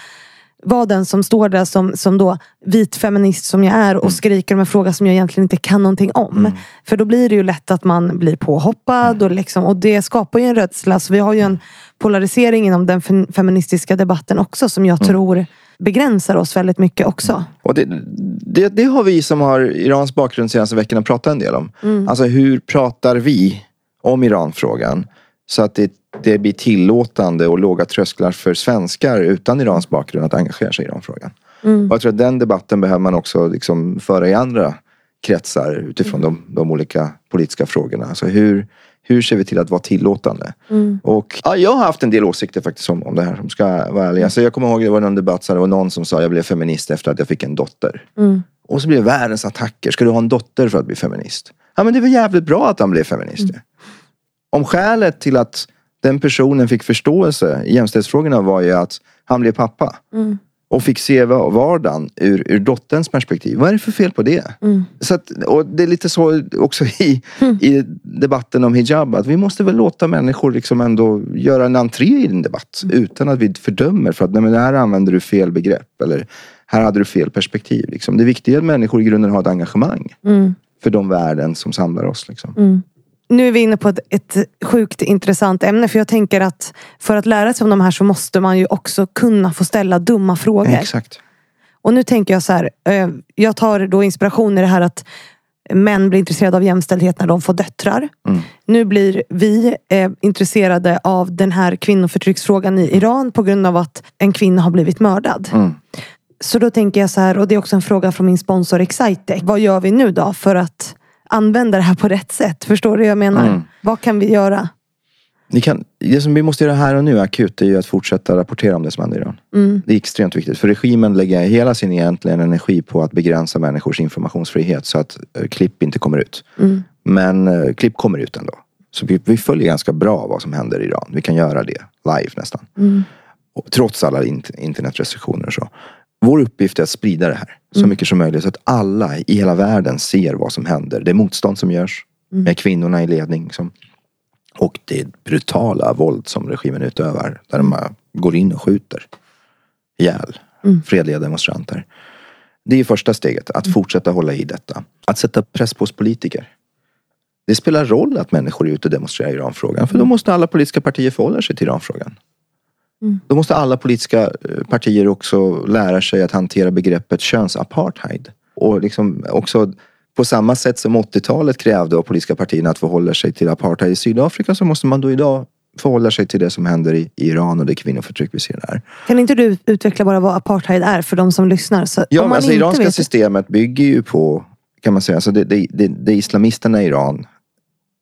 vara den som står där som, som då vit feminist som jag är och skriker om en fråga som jag egentligen inte kan någonting om. För då blir det ju lätt att man blir påhoppad och, liksom, och det skapar ju en rädsla. Så vi har ju en polarisering inom den fe- feministiska debatten också som jag tror begränsar oss väldigt mycket också. Och det, det, det har vi som har Irans bakgrund senaste veckorna pratat en del om. Alltså hur pratar vi om Iranfrågan så att det, det blir tillåtande och låga trösklar för svenskar utan Irans bakgrund att engagera sig i Iranfrågan. Och jag tror att den debatten behöver man också liksom föra i andra kretsar utifrån de, de olika politiska frågorna. Alltså hur, hur ser vi till att vara tillåtande? Och, ja, jag har haft en del åsikter faktiskt om, om det här, som ska vara ärlig. Alltså, jag kommer ihåg det var någon debatt, så det var någon som sa jag blev feminist efter att jag fick en dotter. Och så blev det världens attacker. Ska du ha en dotter för att bli feminist? Ja men det är väl jävligt bra att han blev feminist. ju. Om skälet till att den personen fick förståelse i jämställdhetsfrågorna var ju att han blev pappa. Och fick se va- vardagen ur, ur dotterns perspektiv. Vad är det för fel på det? Så att, och det är lite så också i, i debatten om hijab. Att vi måste väl låta människor liksom ändå göra en entré i en debatt. Utan att vi fördömer för att nej, men här använder du fel begrepp. Eller här hade du fel perspektiv. Liksom. Det viktiga är att människor i grunden har ett engagemang. För de värden som samlar oss. Liksom. Nu är vi inne på ett, ett sjukt intressant ämne. För jag tänker att för att lära sig om de här så måste man ju också kunna få ställa dumma frågor. Exakt. Och nu tänker jag så här. Eh, jag tar då inspiration i det här att män blir intresserade av jämställdhet när de får döttrar. Mm. Nu blir vi eh, intresserade av den här kvinnoförtrycksfrågan i Iran på grund av att en kvinna har blivit mördad. Mm. Så då tänker jag så här, och det är också en fråga från min sponsor Excitec. Vad gör vi nu då för att använda det här på rätt sätt? Förstår du vad jag menar? Mm. Vad kan vi göra? Ni kan, det som vi måste göra här och nu akut är ju att fortsätta rapportera om det som händer i Iran. Mm. Det är extremt viktigt. För regimen lägger hela sin egentligen energi på att begränsa människors informationsfrihet så att eh, klipp inte kommer ut. Mm. Men eh, klipp kommer ut ändå. Så vi, vi följer ganska bra vad som händer i Iran. Vi kan göra det live nästan. Mm. Och, trots alla in, internetrestriktioner och så. Vår uppgift är att sprida det här så mycket som möjligt så att alla i hela världen ser vad som händer. Det är motstånd som görs med kvinnorna i ledning. Liksom. Och det brutala våld som regimen utövar. Där de går in och skjuter ihjäl fredliga demonstranter. Det är första steget, att fortsätta hålla i detta. Att sätta press på oss politiker. Det spelar roll att människor är ute och demonstrerar i Iranfrågan. För då måste alla politiska partier förhålla sig till Iranfrågan. Då måste alla politiska eh, partier också lära sig att hantera begreppet könsapartheid. Och liksom också på samma sätt som 80-talet krävde av politiska partierna att förhålla sig till apartheid i Sydafrika så måste man då idag förhålla sig till det som händer i Iran och det kvinnoförtryck vi ser där. Kan inte du utveckla bara vad apartheid är för de som lyssnar? Så Ja, men alltså inte iranska systemet bygger ju på, kan man säga, alltså det, det, det, det islamisterna i Iran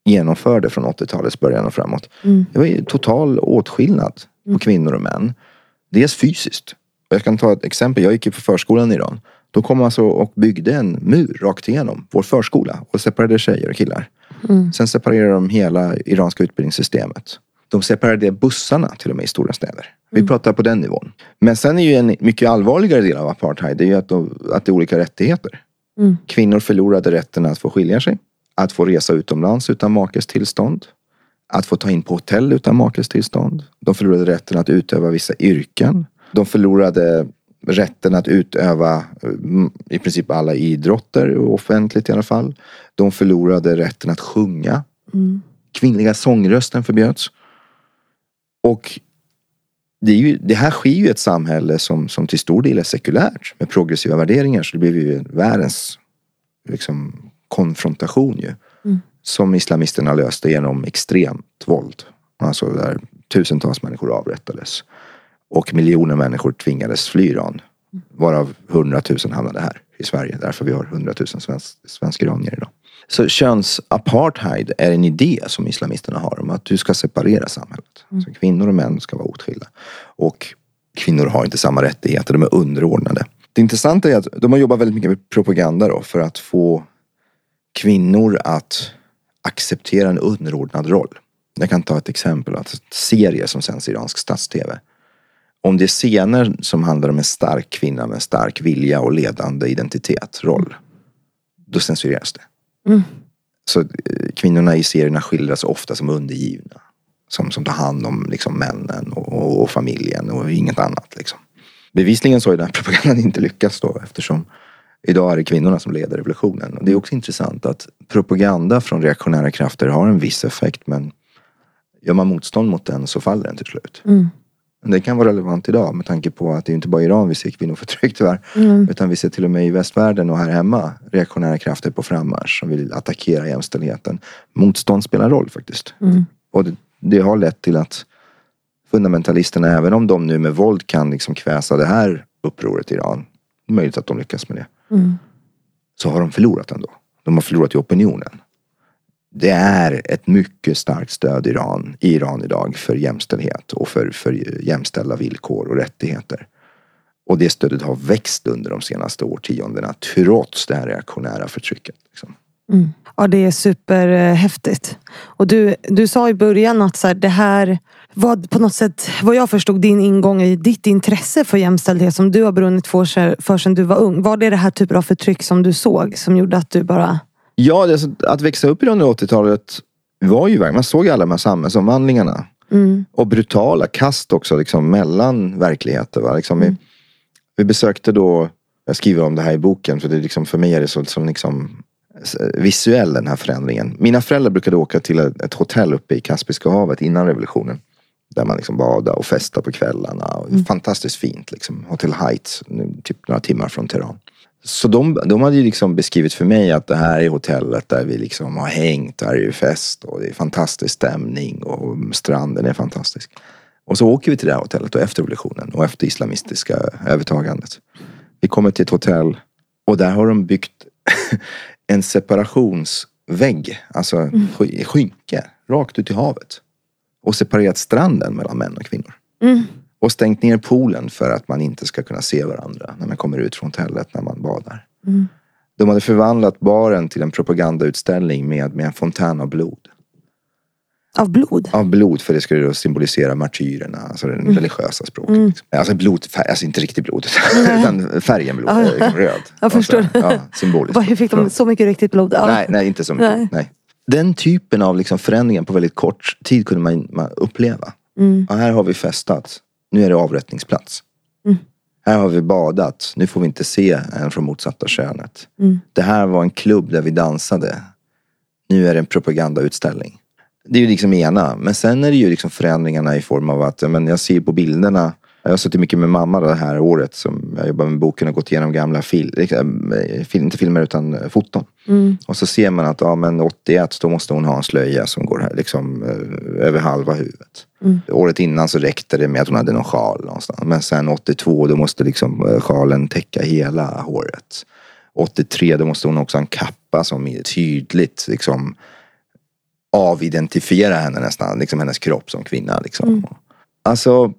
genomförde från 80-talets början och framåt. Mm. Det var ju total åtskillnad på kvinnor och män. Dels fysiskt. Och jag kan ta ett exempel. Jag gick ju på förskolan i Iran. Då kom man alltså och byggde en mur rakt igenom vår förskola och separerade tjejer och killar. Sen separerade de hela iranska utbildningssystemet. De separerade bussarna till och med i stora städer. Vi pratar på den nivån. Men sen är ju en mycket allvarligare del av apartheid det är ju att, de, att det är olika rättigheter. Mm. Kvinnor förlorade rätten att få skilja sig. Att få resa utomlands utan makes tillstånd. Att få ta in på hotell utan makes tillstånd. De förlorade rätten att utöva vissa yrken. De förlorade rätten att utöva mm, i princip alla idrotter, offentligt i alla fall. De förlorade rätten att sjunga. Mm. Kvinnliga sångrösten förbjöds. Och det, ju, det här sker ju i ett samhälle som, som till stor del är sekulärt med progressiva värderingar. Så det blev ju världens liksom, konfrontation ju. Mm. Som islamisterna löste genom extremt våld. Alltså där tusentals människor avrättades. Och miljoner människor tvingades fly Iran. Varav hundratusen hamnade här i Sverige. Därför vi har hundratusen svensk, svensk-iranier idag. Så könsapartheid är en idé som islamisterna har om att du ska separera samhället. Så kvinnor och män ska vara åtskilda. Och kvinnor har inte samma rättigheter, de är underordnade. Det intressanta är att de har jobbat väldigt mycket med propaganda då för att få kvinnor att acceptera en underordnad roll. Jag kan ta ett exempel, att serier som sänds i iransk stats-tv. Om det är scener som handlar om en stark kvinna med stark vilja och ledande identitet, roll. Då censureras det. Mm. Så eh, kvinnorna i serierna skildras ofta som undergivna. Som, som tar hand om liksom, männen och, och, och familjen och inget annat. Liksom. Bevisligen så har ju den här (laughs) propagandan inte lyckats då eftersom idag är det kvinnorna som leder revolutionen. Och det är också intressant att propaganda från reaktionära krafter har en viss effekt men gör man motstånd mot den så faller den till slut. Mm. Det kan vara relevant idag med tanke på att det är inte bara i Iran vi ser kvinnoförtryck tyvärr. Mm. Utan vi ser till och med i västvärlden och här hemma reaktionära krafter på frammarsch som vill attackera jämställdheten. Motstånd spelar roll faktiskt. Mm. Och det, det har lett till att fundamentalisterna, även om de nu med våld kan liksom kväsa det här upproret i Iran. Det är möjligt att de lyckas med det. Mm. Så har de förlorat ändå. De har förlorat i opinionen. Det är ett mycket starkt stöd i Iran, i Iran idag för jämställdhet och för, för jämställda villkor och rättigheter. Och det stödet har växt under de senaste årtiondena trots det här reaktionära förtrycket. Liksom. Mm. Ja, det är superhäftigt. Och du, du sa i början att så här, det här var på något sätt, vad jag förstod, din ingång i ditt intresse för jämställdhet som du har brunnit för, för sedan du var ung. Var det det här typen av förtryck som du såg som gjorde att du bara... Ja, det, är så- att växa upp i det under 80-talet var ju man såg alla de här samhällsomvandlingarna. Mm. Och brutala kast också liksom mellan verkligheter. Va? Liksom vi, vi besökte då, jag skriver om det här i boken för det liksom, för mig är det så, så liksom visuell den här förändringen. Mina föräldrar brukade åka till ett hotell uppe i Kaspiska havet innan revolutionen. Där man liksom badar och festar på kvällarna. Och Fantastiskt fint. Liksom. Hotel Heights, typ några timmar från Teheran. Så de, de hade ju liksom beskrivit för mig att det här är hotellet där vi liksom har hängt. Där är ju fest och det är fantastisk stämning och stranden är fantastisk. Och så åker vi till det här hotellet och efter revolutionen och efter islamistiska övertagandet. Vi kommer till ett hotell och där har de byggt (laughs) en separationsvägg, alltså sk- skynke, rakt ut i havet. Och separerat stranden mellan män och kvinnor. Mm. Och stängt ner poolen för att man inte ska kunna se varandra när man kommer ut från hotellet när man badar. Mm. De hade förvandlat baren till en propagandautställning med, med en fontän av blod. Av blod? Av blod för det skulle då symbolisera martyrerna, alltså det Mm. religiösa språket. Liksom. Alltså blod, färg, alltså inte riktigt blod, (laughs) (laughs) utan färgen blod, eh, röd. Jag förstår. Och så, ja, symboliskt. Fick de så mycket riktigt blod? Ja. Nej, nej, inte så mycket. Nej. Nej. Den typen av liksom förändringar på väldigt kort tid kunde man, man uppleva. Mm. Ja, här har vi festat. Nu är det avrättningsplats. Mm. Här har vi badat. Nu får vi inte se en från motsatta könet. Mm. Det här var en klubb där vi dansade. Nu är det en propagandautställning. Det är ju liksom ena. Men sen är det ju liksom förändringarna i form av att men jag ser på bilderna. Jag har suttit mycket med mamma det här året som jag jobbar med boken och gått igenom gamla fil, liksom, eh, fil, inte filmer utan eh, foton. Mm. Och så ser man att ja, men 81 då måste hon ha en slöja som går här, liksom, eh, över halva huvudet. Mm. Året innan så räckte det med att hon hade någon sjal någonstans. Men sen 82 då måste liksom sjalen täcka hela håret. 83 då måste hon också ha en kappa som är tydligt liksom avidentifierar henne nästan, liksom hennes kropp som kvinna. Liksom. Mm. Alltså,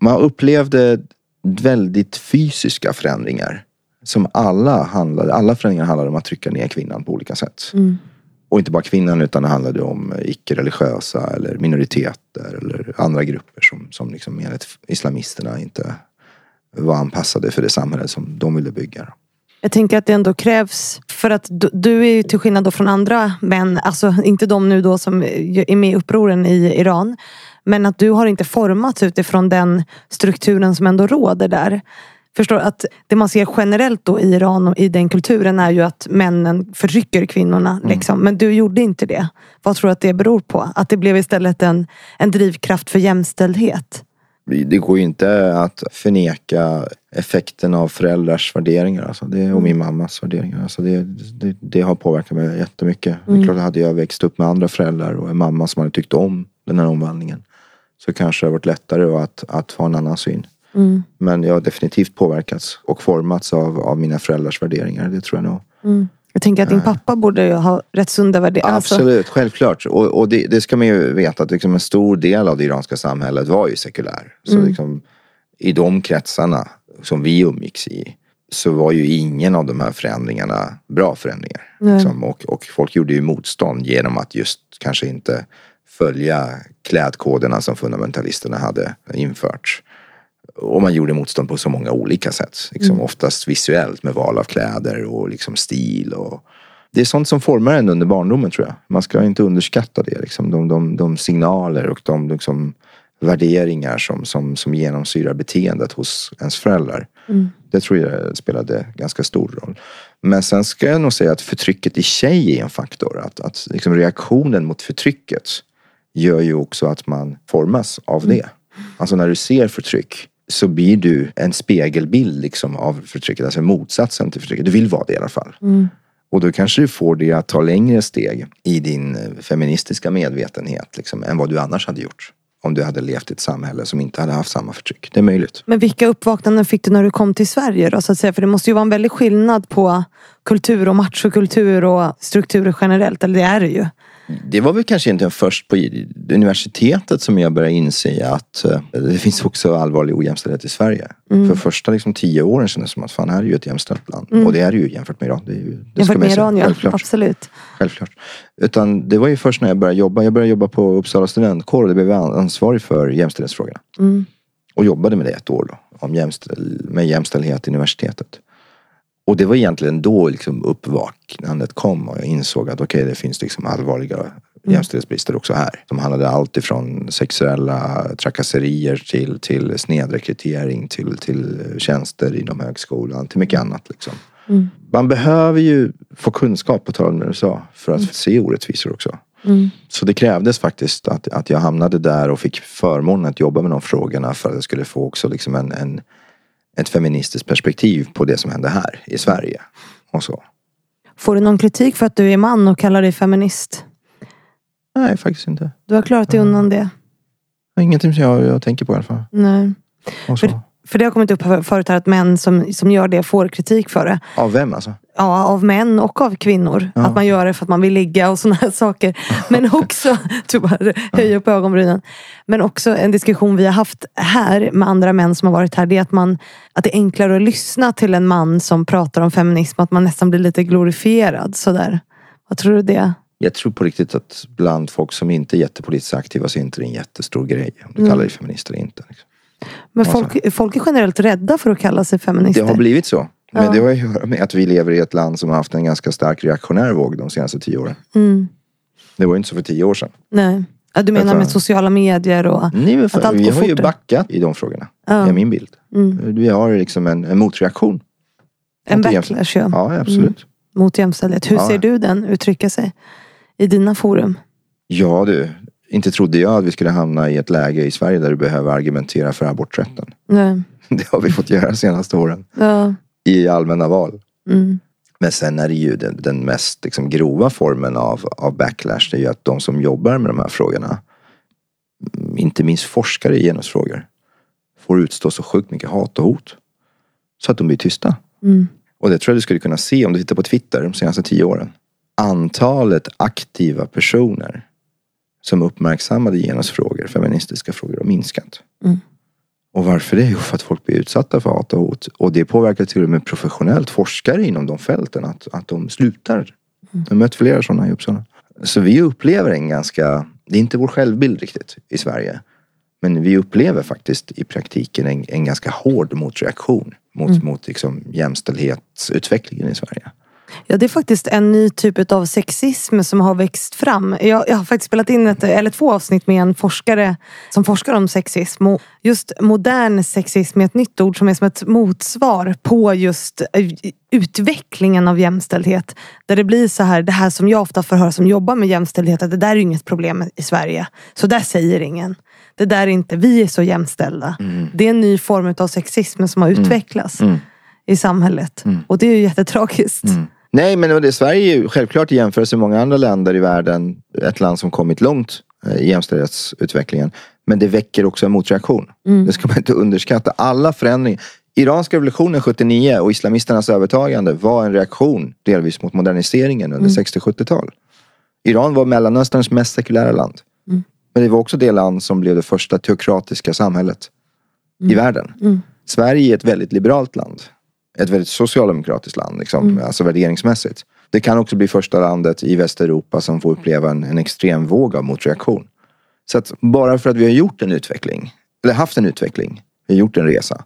man upplevde väldigt fysiska förändringar. Som alla handlade, alla förändringar handlade om att trycka ner kvinnan på olika sätt. Mm. Och inte bara kvinnan utan det handlade om icke-religiösa eller minoriteter eller andra grupper som, som liksom enligt islamisterna inte var anpassade för det samhälle som de ville bygga. Jag tänker att det ändå krävs, för att du, du är ju till skillnad från andra män, alltså inte de nu då som är med i upproren i Iran. Men att du har inte formats utifrån den strukturen som ändå råder där. Förstår att det man ser generellt då i Iran och i den kulturen är ju att männen förtrycker kvinnorna. Liksom. Men du gjorde inte det. Vad tror du att det beror på? Att det blev istället en, en drivkraft för jämställdhet? Det går ju inte att förneka effekten av föräldrars värderingar alltså det, och min mammas värderingar. Alltså det, det, det har påverkat mig jättemycket. Det är klart, hade jag växt upp med andra föräldrar och en mamma som hade tyckt om den här omvandlingen så kanske det har varit lättare att, att ha en annan syn. Mm. Men jag har definitivt påverkats och formats av, av mina föräldrars värderingar. Det tror jag nog. Mm. Jag tänker att din pappa borde ju ha rätt sunda värderingar. Alltså, Absolut, självklart. Och, och det, det ska man ju veta att liksom en stor del av det iranska samhället var ju sekulär. Så Mm. liksom, i de kretsarna som vi umgicks i så var ju ingen av de här förändringarna bra förändringar. Liksom. Och, och folk gjorde ju motstånd genom att just kanske inte följa klädkoderna som fundamentalisterna hade infört. Och man gjorde motstånd på så många olika sätt. Liksom Oftast visuellt med val av kläder och liksom stil. Och det är sånt som formar en under barndomen tror jag. Man ska inte underskatta det. Liksom. De, de, de signaler och de liksom, värderingar som, som, som genomsyrar beteendet hos ens föräldrar. Det tror jag spelade ganska stor roll. Men sen ska jag nog säga att förtrycket i sig är en faktor. Att, att liksom reaktionen mot förtrycket gör ju också att man formas av det. Alltså när du ser förtryck så blir du en spegelbild liksom av förtrycket, alltså motsatsen till förtrycket. Du vill vara det i alla fall. Och då kanske du får det att ta längre steg i din eh, feministiska medvetenhet liksom, än vad du annars hade gjort. Om du hade levt i ett samhälle som inte hade haft samma förtryck. Det är möjligt. Men vilka uppvaknanden fick du när du kom till Sverige då? Så att säga? För det måste ju vara en väldig skillnad på kultur och machokultur och strukturer generellt. Eller det är det ju. Det var väl kanske inte först på universitetet som jag började inse att eh, det finns också allvarlig ojämställdhet i Sverige. För första liksom, tio åren kändes det som att fan, här är ju ett jämställt land. Och det är det ju jämfört med Iran. Det är ju, det Jämfört med. Iran ja. Självklart. Absolut. Självklart. Utan det var ju först när jag började jobba. Jag började jobba på Uppsala studentkår och det blev jag ansvarig för jämställdhetsfrågorna. Mm. Och jobbade med det ett år då. Om jämställ, med jämställdhet i universitetet. Och det var egentligen då liksom uppvaknandet kom och jag insåg att okej, det finns liksom allvarliga jämställdhetsbrister också här. De handlade allt ifrån sexuella trakasserier till, till snedrekrytering till, till tjänster inom högskolan till mycket annat. Liksom. Man behöver ju få kunskap på tal med USA för att se orättvisor också. Mm. Så det krävdes faktiskt att, att jag hamnade där och fick förmånen att jobba med de frågorna för att jag skulle få också liksom en, en, ett feministiskt perspektiv på det som hände här i Sverige. Och så. Får du någon kritik för att du är man och kallar dig feminist? Nej, faktiskt inte. Du har klarat dig undan det? Ingenting som jag, jag tänker på i alla fall. Nej. Och så. För, för det har kommit upp förut här att män som, som gör det får kritik för det. Av vem alltså? Ja, av män och av kvinnor. Ja. Att man gör det för att man vill ligga och sådana här saker. (laughs) Men också, (laughs) bara höjer upp ögonbrynen. Men också en diskussion vi har haft här med andra män som har varit här. Det är att, man, att det är enklare att lyssna till en man som pratar om feminism. Att man nästan blir lite glorifierad sådär. Vad tror du det? Jag tror på riktigt att bland folk som inte är jättepolitiskt aktiva så är inte det en jättestor grej. Om du Mm. kallar dig feminist eller inte. Liksom. Men folk, folk är generellt rädda för att kalla sig Det feminister. har blivit så. Men Ja. det har ju att göra med att vi lever i ett land som har haft en ganska stark reaktionär våg de senaste tio åren. Mm. Det var ju inte så för tio år sedan. Nej. Ja, du menar med sociala medier och... Nej, men Att allt vi har ju fortare. backat i de frågorna. Ja. Det är min bild. Mm. Vi har liksom en, en motreaktion. En backlash ja. Ja, absolut. mot jämställdhet. Hur Ja. ser du den uttrycka sig i dina forum? Ja du, inte trodde jag att vi skulle hamna i ett läge i Sverige där du behöver argumentera för aborträtten. Nej. (laughs) Det har vi fått göra de senaste åren. Ja. I allmänna val. Mm. Men sen är det ju den, den mest liksom, grova formen av, av backlash. Det är ju att de som jobbar med de här frågorna, mm, inte minst forskare i genusfrågor, får utstå så sjukt mycket hat och hot. Så att de blir tysta. Mm. Och det tror jag du skulle kunna se om du tittar på Twitter de senaste tio åren. Antalet aktiva personer som uppmärksammade genusfrågor, feministiska frågor, har minskat. Mm. Och varför det? Jo, för att folk blir utsatta för hat och hot. Och det påverkar till och med professionellt forskare inom de fälten att, att de slutar. Mm. Jag har mött flera sådana i Uppsala. Så vi upplever en ganska, det är inte vår självbild riktigt i Sverige. Men vi upplever faktiskt i praktiken en, en ganska hård motreaktion mot, Mm. mot liksom jämställdhetsutvecklingen i Sverige. Ja, det är faktiskt en ny typ av sexism som har växt fram. Jag, jag har faktiskt spelat in ett, eller två avsnitt med en forskare som forskar om sexism. Och just modern sexism är ett nytt ord som är som ett motsvar på just eh, utvecklingen av jämställdhet. Där det blir så här, det här som jag ofta får höra som jobbar med jämställdhet, att det där är inget problem i Sverige. Så där säger ingen. Det där är inte, vi är så jämställda. Det är en ny form av sexism som har utvecklats Mm. i samhället. Och det är ju jättetragiskt. Nej, men det, Sverige är ju självklart i jämförelse med många andra länder i världen ett land som kommit långt eh, i jämställdhetsutvecklingen. Men det väcker också en motreaktion. Det ska man inte underskatta. Alla förändringar. Iranska revolutionen 79 och islamisternas övertagande var en reaktion delvis mot moderniseringen under 60-70-tal. Iran var Mellanösterns mest sekulära land. Men det var också det land som blev det första teokratiska samhället i världen. Sverige är ett väldigt liberalt land. Ett väldigt socialdemokratiskt land, liksom, alltså värderingsmässigt. Det kan också bli första landet i Västeuropa som får uppleva en, en extrem våg av motreaktion. Så att bara för att vi har gjort en utveckling, eller haft en utveckling, vi har gjort en resa,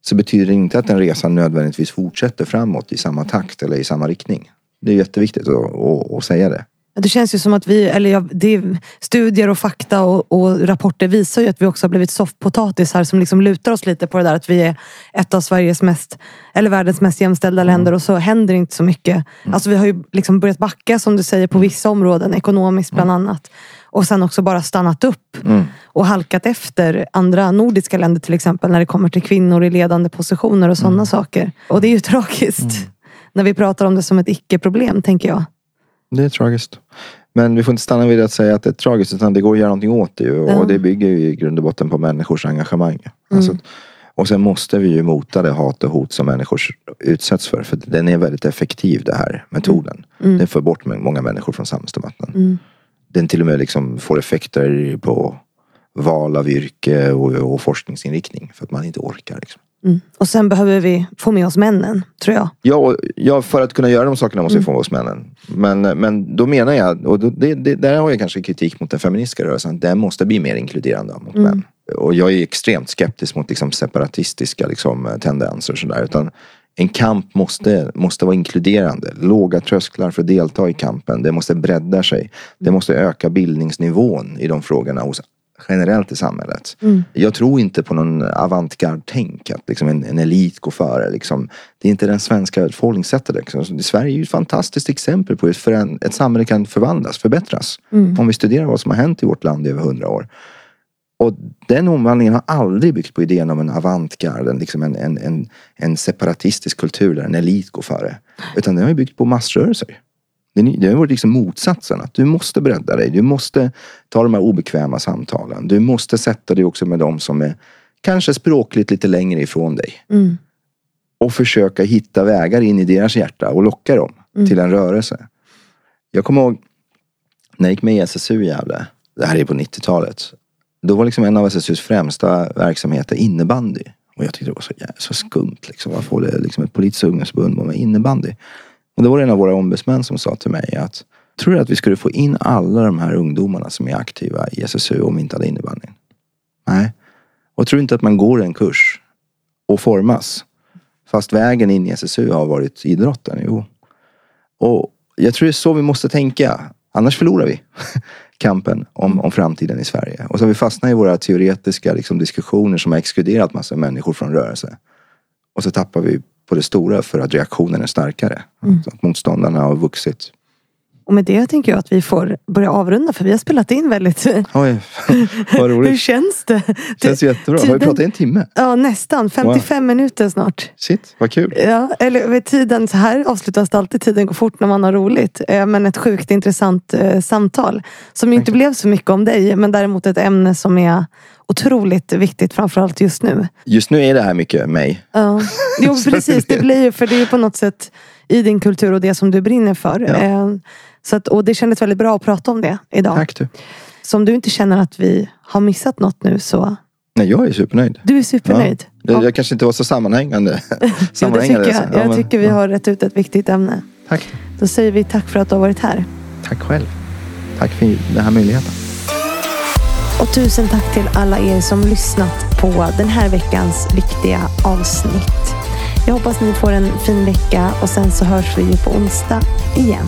så betyder det inte att den resan nödvändigtvis fortsätter framåt i samma takt eller i samma riktning. Det är jätteviktigt att, att, att säga det. Det känns ju som att vi, eller ja, det studier och fakta och, och rapporter visar ju att vi också har blivit soffpotatisar som liksom lutar oss lite på det där att vi är ett av Sveriges mest, eller världens mest jämställda länder och så händer inte så mycket. Alltså vi har ju liksom börjat backa som du säger på vissa områden, ekonomiskt bland annat. Och sen också bara stannat upp och halkat efter andra nordiska länder till exempel när det kommer till kvinnor i ledande positioner och sådana saker. Och det är ju (laughs) tragiskt. När vi pratar om det som ett icke-problem tänker jag. Det är tragiskt. Men vi får inte stanna vid att säga att det är tragiskt utan det går att göra någonting åt det. ju. Och Ja. det bygger ju i grund och botten på människors engagemang. Alltså, och sen måste vi ju mota det hat och hot som människor utsätts för. För den är väldigt effektiv den här metoden. Den får bort många människor från samhällsdebatten. Den till och med liksom får effekter på val av yrke och, och forskningsinriktning. För att man inte orkar. Liksom. Mm. Och sen behöver vi få med oss männen, tror jag. Ja, och, ja, för att kunna göra de sakerna måste vi få oss männen. Men, men då menar jag, och då, det, det, där har jag kanske kritik mot den feministiska rörelsen, den måste bli mer inkluderande mot män. Och jag är extremt skeptisk mot liksom, separatistiska liksom, tendenser och sådär. Utan en kamp måste, måste vara inkluderande. Låga trösklar för att delta i kampen. Det måste bredda sig. Det måste öka bildningsnivån i de frågorna hos generellt i samhället. Mm. Jag tror inte på någon avantgarde-tänk, att liksom en, en elit går före. Liksom. Det är inte den svenska förhållningssättet. Liksom. Sverige är ju ett fantastiskt exempel på hur en, ett samhälle kan förvandlas, förbättras. Mm. Om vi studerar vad som har hänt i vårt land i över hundra år. Och den omvandlingen har aldrig byggt på idén om en avantgarde, liksom en, en, en, en separatistisk kultur där en elit går före. Utan den har byggt på massrörelser. Det har varit liksom motsatsen. Att du måste bredda dig. Du måste ta de här obekväma samtalen. Du måste sätta dig också med de som är kanske språkligt lite längre ifrån dig. Mm. Och försöka hitta vägar in i deras hjärta och locka dem Mm. till en rörelse. Jag kommer ihåg när jag gick med i SSU i Gävle. Det här är på 90-talet. Då var liksom en av SSUs främsta verksamheter innebandy. Och jag tyckte det var så, så skumt. Liksom. Varför håller liksom ett politiskt ungdomsförbund på med innebandy? Och det var en av våra ombudsmän som sa till mig att Tror du att vi skulle få in alla de här ungdomarna som är aktiva i SSU om vi inte hade innebandyn? Nej. Och tror du inte att man går en kurs och formas? Fast vägen in i SSU har varit idrotten. Jo. Och jag tror det är så vi måste tänka. Annars förlorar vi (laughs) kampen om, om framtiden i Sverige. Och så har vi fastnat i våra teoretiska liksom, diskussioner som har exkluderat massa människor från rörelse. Och så tappar vi på det stora för att reaktionen är starkare. Så att motståndarna har vuxit. Och med det tänker jag att vi får börja avrunda för vi har spelat in väldigt... Oj, vad (laughs) Hur roligt. känns det? Det känns jättebra. Har vi tiden- pratat i en timme? Ja, nästan. 55 minuter snart. Shit, vad kul. Ja, eller vid tiden, så här avslutas det alltid. Tiden går fort när man har roligt. Eh, Men ett sjukt intressant eh, samtal. Som ju inte blev så mycket om dig, men däremot ett ämne som är otroligt viktigt, framförallt just nu. Just nu är det här mycket mig. Ja. Jo, (laughs) precis. Det blir ju, för det är ju på något sätt i din kultur och det som du brinner för. Ja. Eh, Så att, och det kändes väldigt bra att prata om det idag. Tack du. Så om du inte känner att vi har missat något nu så, Nej, jag är supernöjd. du är supernöjd. Det, Ja. Jag kanske inte var så sammanhängande. (laughs) Jo, det sammanhängande tycker jag. Ja, Jag men- tycker vi har rätt ut ett viktigt ämne. Tack. Då säger vi tack för att du har varit här. Tack själv. Tack för den här möjligheten. Och tusen tack till alla er som lyssnat på den här veckans viktiga avsnitt. Jag hoppas ni får en fin vecka och sen så hörs vi ju på onsdag igen.